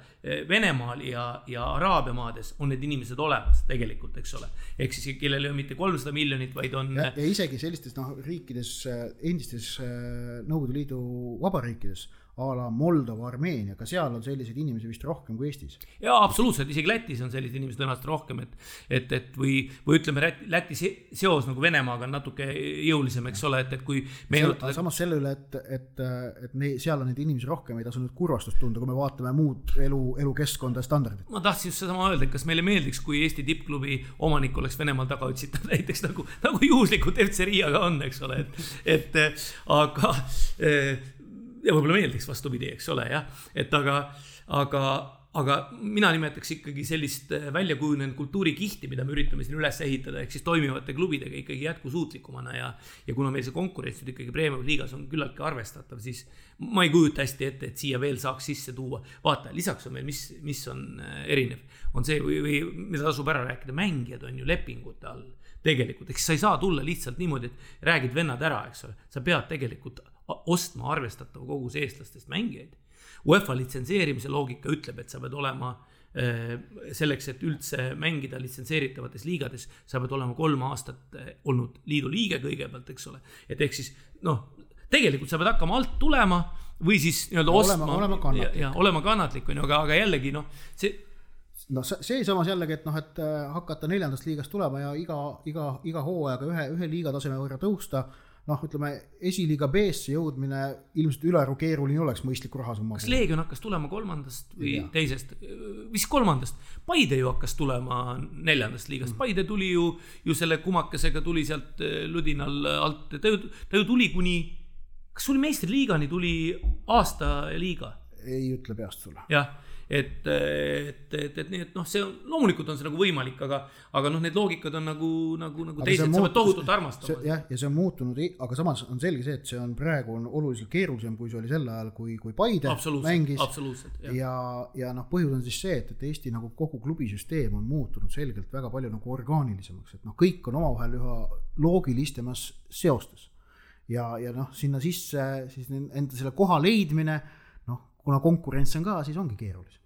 Venemaal ja, ja Araabia maades on need inimesed olemas tegelikult, eks ole. ehk siis kellel ei ole mitte kolmsada miljonit, vaid on. ja isegi sellistes noh, riikides, endistes Nõukogude Liidu vabariikides a la Moldova, Armeenia, ka seal on selliseid inimesi vist rohkem kui Eestis. jaa, absoluutselt, isegi Lätis on selliseid inimesi tõenäoliselt rohkem, et, et, et või, või ütleme, Läti seos nagu Venemaaga on natuke jõulisem, eks ole, et, et kui meenutada. samas selle üle, et, et, et ne, seal on neid inimesi rohkem, ei tasu nüüd kurvastust tunda, kui me vaatame muud elu, elukeskkonda ja standardit. ma tahtsin just sedasama öelda, et kas meile meeldiks, kui Eesti tippklubi omanik oleks Venemaal taga otsitud näiteks nagu, nagu juhuslikult FC Riiaga on, eks ole, et, et aga ja võib-olla meeldiks vastupidi, eks ole, jah, et aga, aga, aga mina nimetaks ikkagi sellist äh, välja kujunenud kultuurikihti, mida me üritame siin üles ehitada, ehk siis toimivate klubidega ikkagi jätkusuutlikumana ja. ja kuna meil see konkurents nüüd ikkagi Premium liigas on küllaltki arvestatav, siis ma ei kujuta hästi ette, et siia veel saaks sisse tuua. vaata, lisaks on meil, mis, mis on äh, erinev, on see või, või mida tasub ära rääkida, mängijad on ju lepingute all tegelikult, eks sa ei saa tulla lihtsalt niimoodi, et räägid vennad ära, eks ole, sa pead tegelikult ostma arvestatava koguse eestlastest mängijaid UEFA litsenseerimise loogika ütleb, et sa pead olema äh, selleks, et üldse mängida litsenseeritavates liigades, sa pead olema kolm aastat äh, olnud liidu liige kõigepealt, eks ole. et ehk siis noh, tegelikult sa pead hakkama alt tulema või siis nii-öelda ostma. olema kannatlik. ja olema kannatlik, on ju, aga, aga jällegi noh, see noh, see samas jällegi, et noh, et äh, hakata neljandast liigast tulema ja iga, iga, iga hooajaga ühe, ühe liiga taseme võrra tõusta noh, ütleme esiliiga B-sse jõudmine ilmselt ülearu keeruline oleks mõistliku rahasumma. kas Leegion hakkas tulema kolmandast või ja. teisest, vist kolmandast? Paide ju hakkas tulema neljandast liigast mm., Paide tuli ju, ju selle kumakesega tuli sealt eh, ludinal alt, ta ju, ta ju tuli kuni, kas tuli meistriliigani, tuli aasta liiga? ei ütle peast sulle. jah et, et, et, et nii, et noh, see on, loomulikult on see nagu võimalik, aga, aga noh, need loogikad on nagu, nagu, nagu aga teised, sa pead tohutult armastama. jah, ja see on muutunud, aga samas on selge see, et see on praegu on oluliselt keerulisem, kui see oli sel ajal, kui, kui Paide mängis. ja, ja noh, põhjus on siis see, et, et Eesti nagu kogu klubisüsteem on muutunud selgelt väga palju nagu orgaanilisemaks, et noh, kõik on omavahel üha loogilisemas seostes. ja, ja noh, sinna sisse siis enda selle koha leidmine kuna konkurents on ka, siis ongi keerulisem.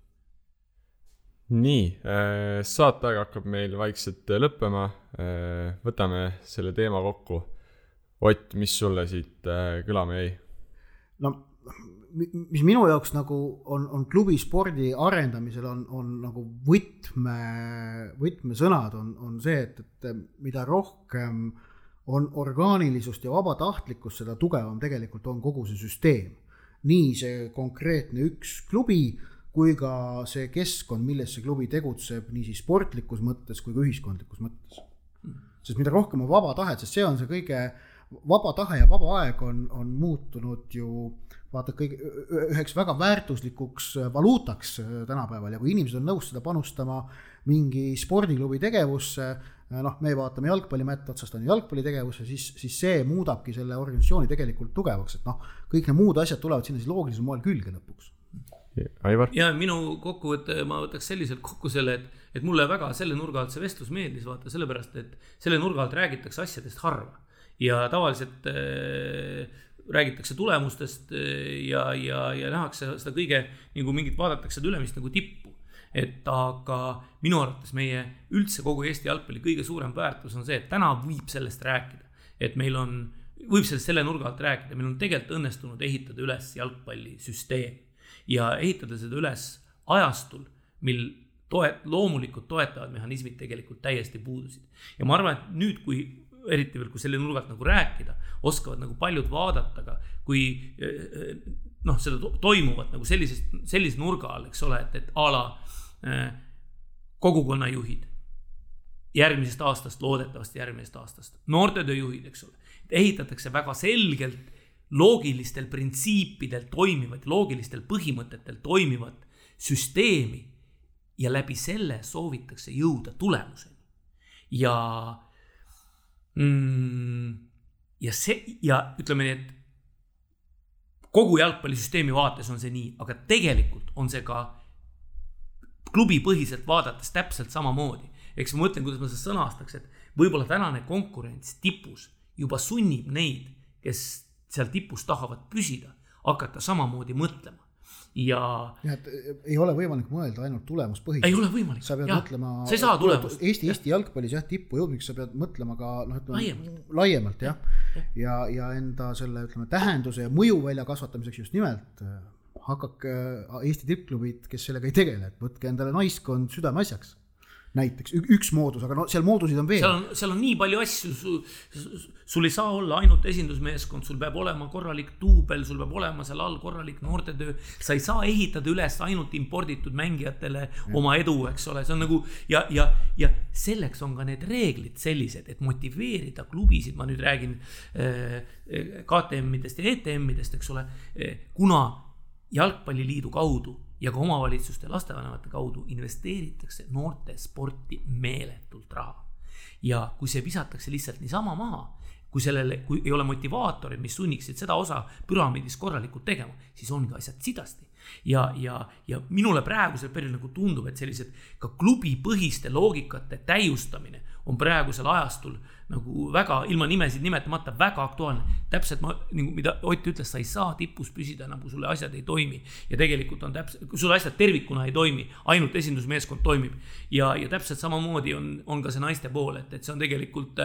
nii, äh, saateaeg hakkab meil vaikselt äh, lõppema. Äh, võtame selle teema kokku. Ott, mis sulle siit kõlama jäi? no mis minu jaoks nagu on, on klubispordi arendamisel on, on nagu võtme, võtmesõnad on, on see, et, et mida rohkem on orgaanilisust ja vabatahtlikkust, seda tugevam tegelikult on kogu see süsteem nii see konkreetne üks klubi kui ka see keskkond, milles see klubi tegutseb nii siis sportlikus mõttes kui ka ühiskondlikus mõttes. sest mida rohkem on vaba tahet, sest see on see kõige, vaba tahe ja vaba aeg on, on muutunud ju vaata kõige, üheks väga väärtuslikuks valuutaks tänapäeval ja kui inimesed on nõus seda panustama mingi spordiklubi tegevusse, noh, me vaatame jalgpalli mätt otsast on jalgpallitegevusse, siis, siis see muudabki selle organisatsiooni tegelikult tugevaks, et noh, kõik need muud asjad tulevad sinna siis loogilisel moel külge lõpuks. Aivar? ja minu kokkuvõte, ma võtaks selliselt kokku selle, et, et mulle väga selle nurga alt see vestlus meeldis, vaata sellepärast, et selle nurga alt räägitakse asjadest harva ja tavaliselt äh, räägitakse tulemustest äh, ja, ja, ja nähakse seda kõige nagu mingit, vaadatakse seda ülemist nagu tippu et aga minu arvates meie üldse kogu Eesti jalgpalli kõige suurem väärtus on see, et täna võib sellest rääkida. et meil on, võib sellest selle nurga alt rääkida, meil on tegelikult õnnestunud ehitada üles jalgpallisüsteem. ja ehitada seda üles ajastul, mil toet-, loomulikult toetavad mehhanismid tegelikult täiesti puudusid. ja ma arvan, et nüüd, kui eriti veel, kui selle nurga alt nagu rääkida, oskavad nagu paljud vaadata ka, kui eh, noh, seda toimuvat nagu sellisest, sellise nurga all, eks ole, et, et a la Äh, kogukonnajuhid järgmisest aastast, loodetavasti järgmisest aastast, noortetööjuhid, eks ole. Ehitatakse väga selgelt loogilistel printsiipidel toimivat, loogilistel põhimõtetel toimivat süsteemi ja läbi selle soovitakse jõuda tulemuseni. ja mm, ja see ja ütleme nii, et kogu jalgpallisüsteemi vaates on see nii, aga tegelikult on see ka klubipõhiselt vaadates täpselt samamoodi. eks ma mõtlen, kuidas ma seda sõnastaks, et võib-olla tänane konkurents tipus juba sunnib neid, kes seal tipus tahavad püsida, hakata samamoodi mõtlema ja. jah, et ei ole võimalik mõelda ainult tulemuspõhiselt. ei ole võimalik. sa pead ja, mõtlema. sa ei saa tulemust. Eesti, Eesti jalgpallis jah, tippu jõudmiseks sa pead mõtlema ka noh, ütleme laiemalt, laiemalt jah ja. ja, ja enda selle ütleme tähenduse ja mõju välja kasvatamiseks just nimelt hakake äh, Eesti tippklubid, kes sellega ei tegele, et võtke endale naiskond südameasjaks. Näiteks üks moodus, aga no seal moodusid on veel. seal on, seal on nii palju asju, sul ei saa olla ainult esindusmeeskond, sul peab olema korralik duubel, sul peab olema seal all korralik noortetöö. sa ei saa ehitada üles ainult imporditud mängijatele ja. oma edu, eks ole, see on nagu ja, ja, ja selleks on ka need reeglid sellised, et motiveerida klubisid, ma nüüd räägin äh, KTM-idest ja ETM-idest, eks ole, kuna Jalgpalliliidu kaudu ja ka omavalitsuste lastevanemate kaudu investeeritakse noorte sporti meeletult raha. ja kui see visatakse lihtsalt niisama maha, kui sellele, kui ei ole motivaatorid, mis sunniksid seda osa püramiidis korralikult tegema, siis ongi asjad sidasti ja, ja, ja minule praegusel perioodil nagu tundub, et sellised ka klubipõhiste loogikate täiustamine on praegusel ajastul nagu väga, ilma nimesid nimetamata, väga aktuaalne. täpselt ma, nagu mida Ott ütles, sa ei saa tipus püsida kui sulle asjad ei toimi. ja tegelikult on täpselt, kui sul asjad tervikuna ei toimi, ainult esindusmeeskond toimib. ja, ja täpselt samamoodi on, on ka see naiste pool, et, et see on tegelikult,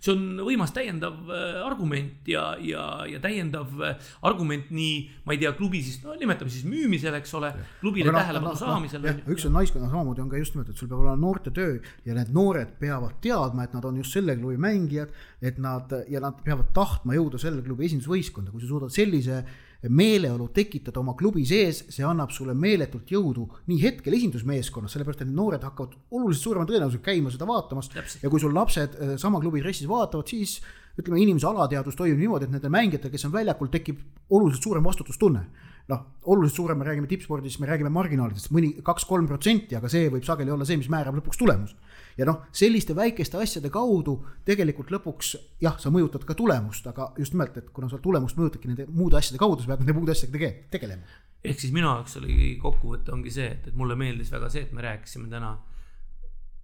see on võimas täiendav äh, argument ja, ja, ja täiendav äh, argument nii, ma ei tea, klubi siis, no nimetame siis müümisel, eks ole, klubile no, tähelepanu no, saamisel no,. üks on naiskonna, samamoodi on ka just nimelt, et sul peab olema noortetöö ja need noored peavad teadma, et nad on just selle klubi mängijad, et nad ja nad peavad tahtma jõuda selle klubi esindusvõistkonda, kui sa suudad sellise meeleolu tekitada oma klubi sees, see annab sulle meeletult jõudu nii hetkel esindusmeeskonnas, sellepärast et noored hakkavad oluliselt suurema tõenäosusega käima seda vaatamas. ja kui sul lapsed eh, sama klubi dressis vaatavad, siis ütleme, inimese alateadvus toimub niimoodi, et nendel mängijatel, kes on väljakul, tekib oluliselt suurem vastutustunne noh, oluliselt suurem, me räägime tippspordis, me räägime marginaalidest, mõni kaks-kolm protsenti, aga see võib sageli olla see, mis määrab lõpuks tulemuse. Ja noh, selliste väikeste asjade kaudu tegelikult lõpuks jah, sa mõjutad ka tulemust, aga just nimelt, et kuna sa tulemust mõjutadki nende muude asjade kaudu, sa pead nende muude asjadega tege tegelema. ehk siis minu jaoks oli kokkuvõte ongi see, et, et mulle meeldis väga see, et me rääkisime täna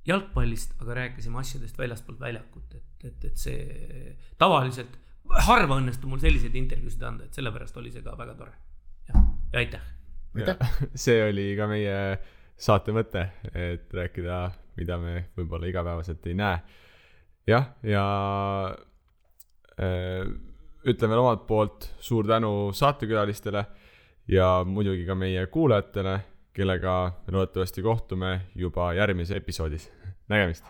jalgpallist, aga rääkisime asjadest väljaspoolt väljakut, et, et, et see tavaliselt harva õnnestub mul selliseid intervjuusid anda, et sellepärast oli see ka väga tore ja aitäh. see oli ka meie saate mõte, et rääkida, mida me võib-olla igapäevaselt ei näe. jah, ja äh, ütlen veel omalt poolt suur tänu saatekülalistele ja muidugi ka meie kuulajatele, kellega loodetavasti kohtume juba järgmises episoodis. nägemist